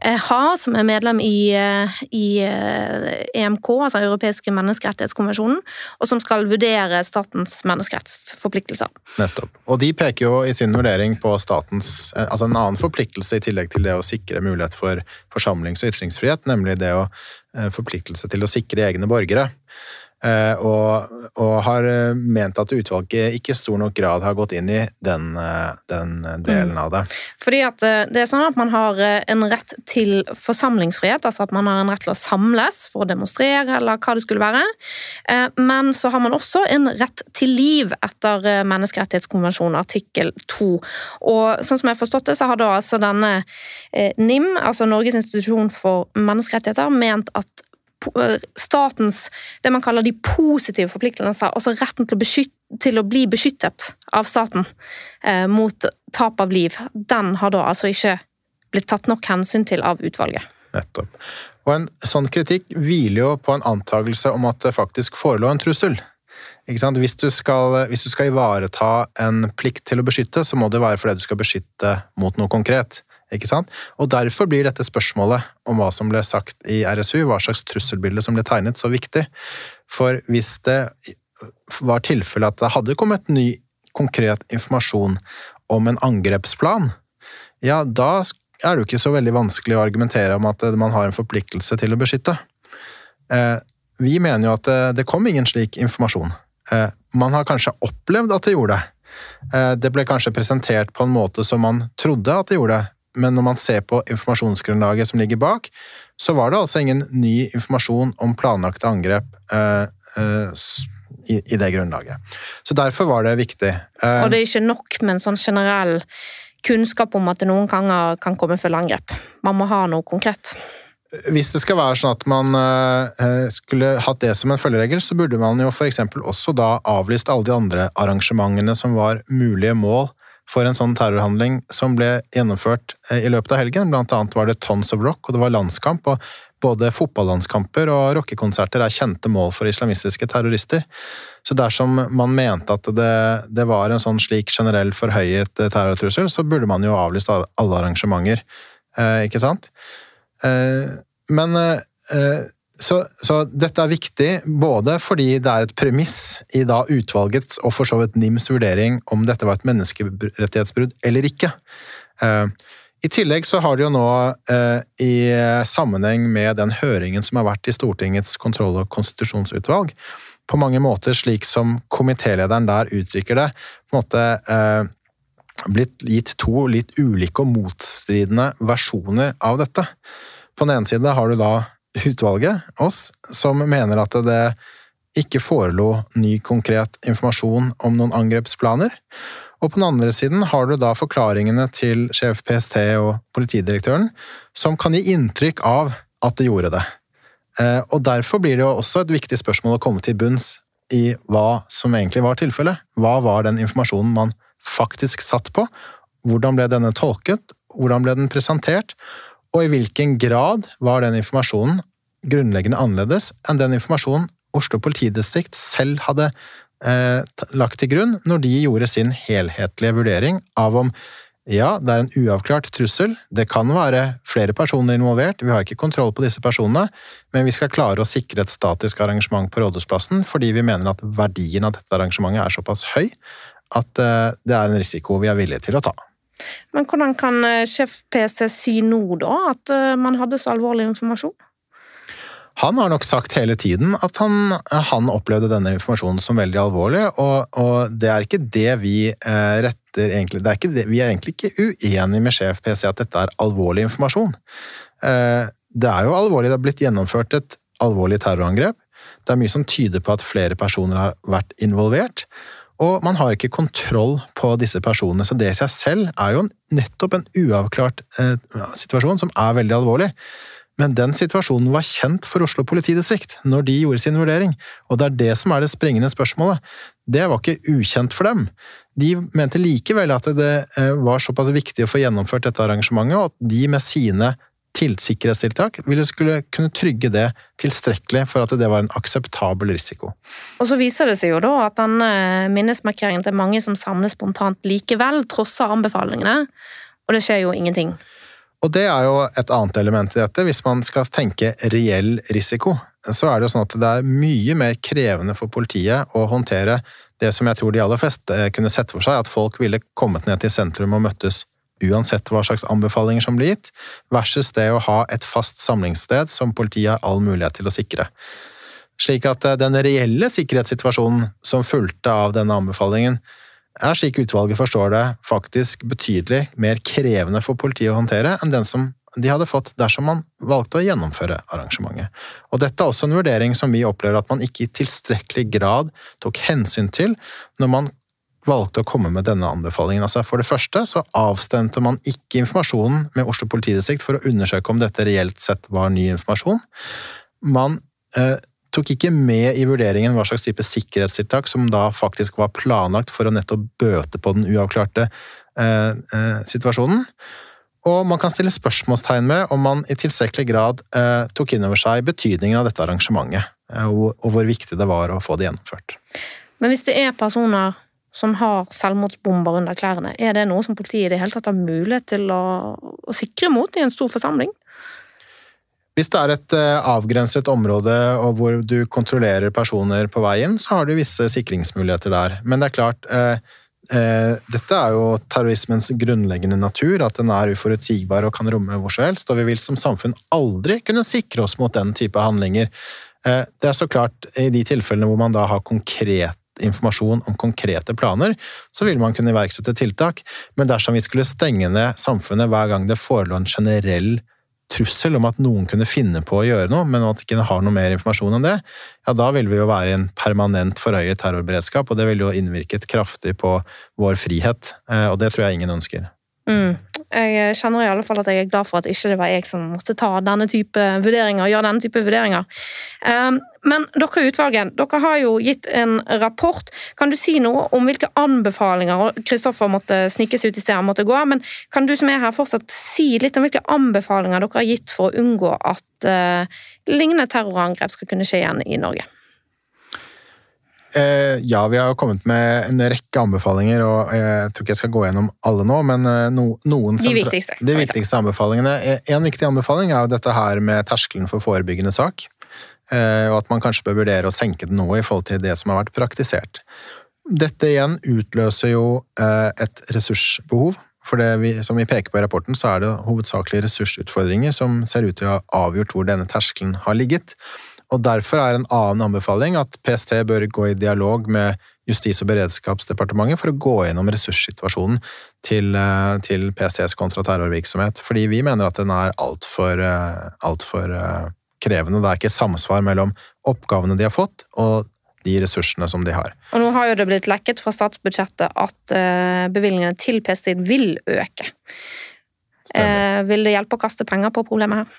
ha, som er medlem i, eh, i EMK, eh, e altså europeiske menneskerettighetskonvensjonen, og som skal vurdere statens menneskerettsforpliktelser. Nettopp. Og de peker jo i sin vurdering på statens altså en annen forpliktelse i tillegg til det å sikre mulighet for forsamlings- og ytringsfrihet, nemlig det å forpliktelse til å sikre egne borgere. Eh, og, og, har eh, ment at utvalget ikke i stor nok grad har gått inn i den, eh, den delen av det. Fordi at det er sånn at man har en rett til forsamlingsfrihet, altså at man har en rett til å samles for å demonstrere, eller hva det skulle være. Men så har man også en rett til liv etter menneskerettighetskonvensjonen artikkel 2. Og sånn som jeg har forstått det, så har da altså denne NIM, altså Norges institusjon for menneskerettigheter, ment at statens det man kaller de positive forpliktelser, altså retten til å, beskytte, til å bli beskyttet av staten eh, mot tap av liv, den har da altså ikke blitt tatt nok hensyn til av utvalget. Nettopp. Og En sånn kritikk hviler jo på en antakelse om at det faktisk forelå en trussel. Hvis du, skal, hvis, du skal, ivareta en plikt til å beskytte, så må det være fordi du skal beskytte mot noe konkret. Ikke sant? Og Derfor blir dette spørsmålet om hva som ble sagt i RSU, hva slags trusselbilde som ble tegnet, så viktig. For hvis det var tilfellet at det hadde kommet ny, konkret informasjon om en angrepsplan, ja, da er det jo ikke så veldig vanskelig å argumentere om at man har en forpliktelse til å beskytte. Eh, vi mener jo at det kom ingen slik informasjon. Eh, man har kanskje opplevd at det gjorde det. Eh, det ble kanskje presentert på en måte som man trodde at det gjorde men når man ser på informasjonsgrunnlaget som ligger bak, så var det altså ingen ny informasjon om planlagte angrep eh, eh, i, i, det grunnlaget. Så derfor var det viktig. Eh, og det er ikke nok med en sånn generell kunnskap om at det noen ganger kan komme følgeangrep. Man må ha noe konkret. Hvis det skal være sånn at man uh, skulle hatt det som en følgeregel, så burde man jo f.eks. også da avlyst alle de andre arrangementene som var mulige mål for en sånn terrorhandling som ble gjennomført eh, i løpet av helgen. Blant annet var det Tons of Rock, og det var landskamp. og både fotballandskamper og rockekonserter er kjente mål for islamistiske terrorister. Så dersom man mente at det, det var en sånn slik generell forhøyet terrortrussel, så burde man jo avlyst alle arrangementer, eh, ikke sant? Eh, men eh, så, så, dette er viktig både fordi det er et premiss i da utvalgets og for så vidt NIMs vurdering om dette var et menneskerettighetsbrudd eller ikke. Uh, I tillegg så har det jo nå, uh, i sammenheng med den høringen som har vært i Stortingets kontroll- og konstitusjonsutvalg, på mange måter slik som komitélederen der uttrykker det, på en måte uh, blitt gitt to litt ulike og motstridende versjoner av dette. På den ene side har du da utvalget, oss, som mener at det ikke forelå ny konkret informasjon om noen angrepsplaner. Og på den andre siden har du da forklaringene til sjef PST og politidirektøren, som kan gi inntrykk av at det gjorde det. Eh, og derfor blir det jo også et viktig spørsmål å komme til bunns i hva som egentlig var tilfellet. Hva var den informasjonen man faktisk satt på, hvordan ble denne tolket, hvordan ble den presentert, og i hvilken grad var den informasjonen grunnleggende annerledes enn den informasjonen Oslo politidistrikt selv hadde eh, lagt til grunn når de gjorde sin helhetlige vurdering av om ja, det er en uavklart trussel, det kan være flere personer involvert, vi har ikke kontroll på disse personene, men vi skal klare å sikre et statisk arrangement på Rådhusplassen fordi vi mener at verdien av dette arrangementet er såpass høy at eh, det er en risiko vi er villige til å ta. Men hvordan kan eh, sjef PC si nå, da, at eh, man hadde så alvorlig informasjon? Han har nok sagt hele tiden at han, han opplevde denne informasjonen som veldig alvorlig, og, og det er ikke det vi eh, retter egentlig er det, Vi er egentlig ikke uenig med sjef PC at dette er alvorlig informasjon. Det er jo alvorlig, det har blitt gjennomført et alvorlig terrorangrep. Det er mye som tyder på at flere personer har vært involvert. Og man har ikke kontroll på disse personene, så det i seg selv er jo nettopp en uavklart eh, situasjon som er veldig alvorlig. Men den situasjonen var kjent for Oslo politidistrikt når de gjorde sin vurdering, og det er det som er det springende spørsmålet. Det var ikke ukjent for dem. De mente likevel at det eh, var såpass viktig å få gjennomført dette arrangementet, og at de med sine til sikkerhetstiltak ville skulle kunne trygge det tilstrekkelig for at det var en akseptabel risiko. Og Så viser det seg jo da at denne minnesmarkeringen til mange som samles spontant likevel, trosser anbefalingene, og det skjer jo ingenting. Og det er jo et annet element i dette. Hvis man skal tenke reell risiko, så er det jo sånn at det er mye mer krevende for politiet å håndtere det som jeg tror de aller fleste kunne sett for seg, at folk ville kommet ned til sentrum og møttes uansett hva slags anbefalinger som blir gitt, versus det å ha et fast samlingssted som politiet har all mulighet til å sikre. Slik at eh, den reelle sikkerhetssituasjonen som fulgte av denne anbefalingen, er, slik utvalget forstår det, faktisk betydelig mer krevende for politiet å håndtere enn den som de hadde fått dersom man valgte å gjennomføre arrangementet. Og dette er også en vurdering som vi opplever at man ikke i tilstrekkelig grad tok hensyn til når man valgte å komme med denne anbefalingen. Altså for det første så avstemte man ikke informasjonen med Oslo politidistrikt for å undersøke om dette reelt sett var ny informasjon. Man eh, tok ikke med i vurderingen hva slags type sikkerhetstiltak som da faktisk var planlagt for å nettopp bøte på den uavklarte eh, eh, situasjonen. Og man kan stille spørsmålstegn med om man i tilstrekkelig grad eh, tok inn over seg betydningen av dette arrangementet, eh, og, og, hvor viktig det var å få det gjennomført. Men hvis det er personer som har selvmordsbomber under klærne, er det noe som politiet i det hele tatt har mulighet til å, å sikre mot i en stor forsamling? Hvis det er et eh, avgrenset område og hvor du kontrollerer personer på veien, så har du visse sikringsmuligheter der. Men det er klart, eh, eh, dette er jo terrorismens grunnleggende natur, at den er uforutsigbar og kan romme hvor som helst, og vi vil som samfunn aldri kunne sikre oss mot den type handlinger. Det er så klart i de tilfellene hvor man da har konkret informasjon om konkrete planer, så vil man kunne iverksette tiltak. Men dersom vi skulle stenge ned samfunnet hver gang det forelå en generell trussel om at noen kunne finne på å gjøre noe, men at de ikke har noe mer informasjon enn det, ja, da vil vi jo være i en permanent forhøyet terrorberedskap, og det ville jo innvirket kraftig på vår frihet, eh, og det tror jeg ingen ønsker. Mm. Jeg kjenner i alle fall at jeg er glad for at ikke det var jeg som måtte ta denne type vurderinger. gjøre denne type vurderinger. Ehm, men dere i utvalget dere har jo gitt en rapport. Kan du si noe om hvilke anbefalinger Kristoffer måtte snikes ut i stedet måtte gå, men kan du som er her fortsatt si litt om hvilke anbefalinger dere har gitt for å unngå at uh, lignende terrorangrep skal kunne skje igjen i Norge? Eh, ja, vi har kommet med en rekke anbefalinger, og jeg tror ikke jeg skal gå gjennom alle nå, men eh, noen De viktigste. De viktigste anbefalingene. Eh, en viktig anbefaling er jo dette her med terskelen for forebyggende sak. Og at man kanskje bør vurdere å senke den noe i forhold til det som har vært praktisert. Dette igjen utløser jo et ressursbehov. For det vi, som vi peker på i rapporten, så er det hovedsakelig ressursutfordringer som ser ut til å ha avgjort hvor denne terskelen har ligget. Og Derfor er en annen anbefaling at PST bør gå i dialog med Justis- og beredskapsdepartementet for å gå gjennom ressurssituasjonen til, eh, til PSTs kontraterrorvirksomhet. Fordi vi mener at den er altfor alt for, eh, eh, krevende. Det er ikke samsvar mellom oppgavene de har fått og de ressursene som de har. Og Nå har jo det blitt lekket fra statsbudsjettet at bevilgningene til PST vil øke. Eh, Vil det hjelpe å kaste penger på problemet her?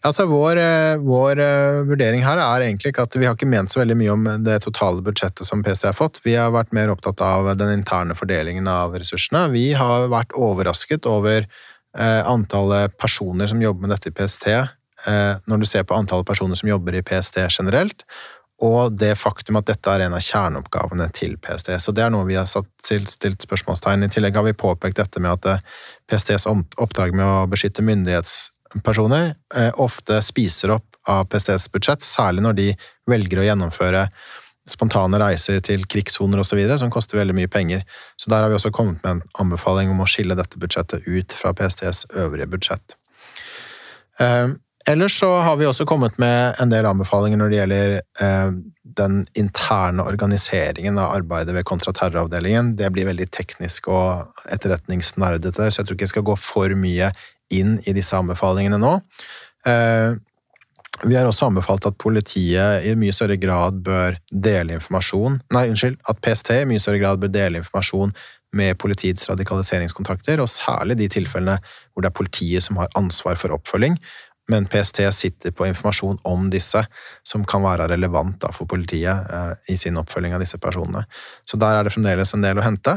Altså, vår, eh, vår uh, vurdering her er egentlig ikke at vi har ikke ment så veldig mye om det totale budsjettet som PST har fått. Vi har vært mer opptatt av den interne fordelingen av ressursene. Vi har vært overrasket over uh, antallet personer som jobber med dette i PST, når du ser på antallet personer som jobber i PST generelt, og det faktum at dette er en av kjerneoppgavene til PST. Så det er noe vi har stilt spørsmålstegn. I tillegg har vi påpekt dette med at PSTs oppdrag med å beskytte myndighets personer eh, ofte spiser opp av PSTs budsjett, særlig når de velger å gjennomføre spontane reiser til krigssoner osv., som koster veldig mye penger. Så der har vi også kommet med en anbefaling om å skille dette budsjettet ut fra PSTs øvrige budsjett. Ellers så har vi også kommet med en del anbefalinger når det gjelder eh, den interne organiseringen av arbeidet ved kontraterroravdelingen. Det blir veldig teknisk og etterretningsnerdete, så jeg tror ikke jeg skal gå for mye inn i disse anbefalingene nå. Eh, vi har også anbefalt at politiet i mye større grad bør dele informasjon Nei, unnskyld. At PST i mye større grad bør dele informasjon med politiets radikaliseringskontakter, og særlig de tilfellene hvor det er politiet som har ansvar for oppfølging, men PST sitter på informasjon om disse som kan være relevant for politiet eh, i sin oppfølging av disse personene. Så der er det fremdeles en del å hente.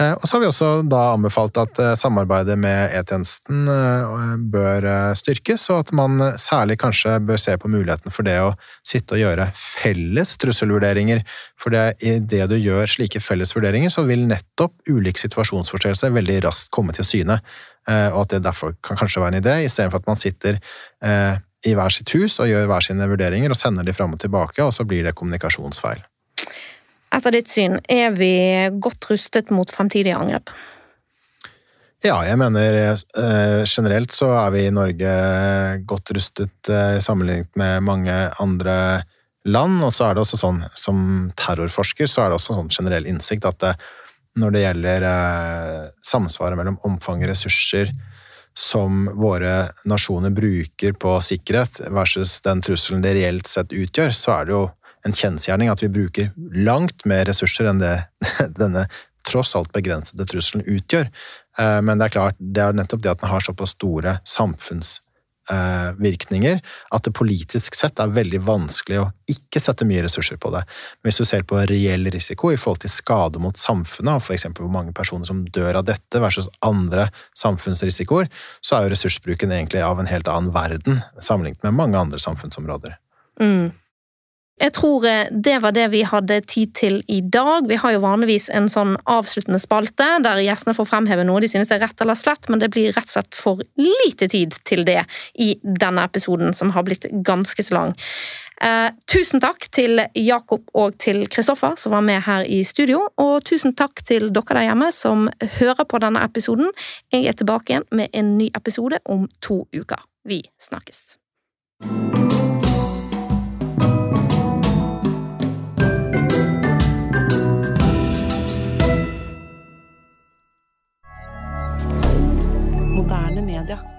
Eh, og så har vi også da anbefalt at eh, samarbeidet med E-tjenesten eh, bør styrkes, og at man særlig kanskje bør se på muligheten for det å sitte og gjøre felles trusselvurderinger. For det, i det du gjør slike felles vurderinger, så vil nettopp ulik situasjonsforståelse veldig raskt komme til syne. Og at det derfor kan kanskje være en idé, istedenfor at man sitter i hver sitt hus og gjør hver sine vurderinger og sender de fram og tilbake, og så blir det kommunikasjonsfeil. Etter ditt syn, er vi godt rustet mot fremtidige angrep? Ja, jeg mener eh, generelt så er vi i Norge godt rustet eh, sammenlignet med mange andre land. Og så er det også sånn, som terrorforsker, så er det også sånn generell innsikt at det, når det gjelder eh, samsvaret mellom omfang og ressurser som våre nasjoner bruker på sikkerhet versus den trusselen det reelt sett utgjør, så er det jo en kjensgjerning at vi bruker langt mer ressurser enn det denne tross alt begrensede trusselen utgjør. Eh, men det er klart, det er nettopp det at den har såpass store samfunnsvirkninger at det politisk sett er veldig vanskelig å ikke sette mye ressurser på det. Men hvis du ser på reell risiko i forhold til skade mot samfunnet, og f.eks. hvor mange personer som dør av dette versus andre samfunnsrisikoer, så er jo ressursbruken egentlig av en helt annen verden sammenlignet med mange andre samfunnsområder. Mm. Jeg tror eh, det var det vi hadde tid til i dag. Vi har jo vanligvis en sånn avsluttende spalte der gjestene får fremheve noe de synes er rett eller slett, men det blir rett og slett for lite tid til det i denne episoden, som har blitt ganske så lang. Eh, tusen takk til Jakob og til Kristoffer som var med her i studio, og tusen takk til dere der hjemme som hører på denne episoden. Jeg er tilbake igjen med en ny episode om to uker. Vi snakkes. Moderne media.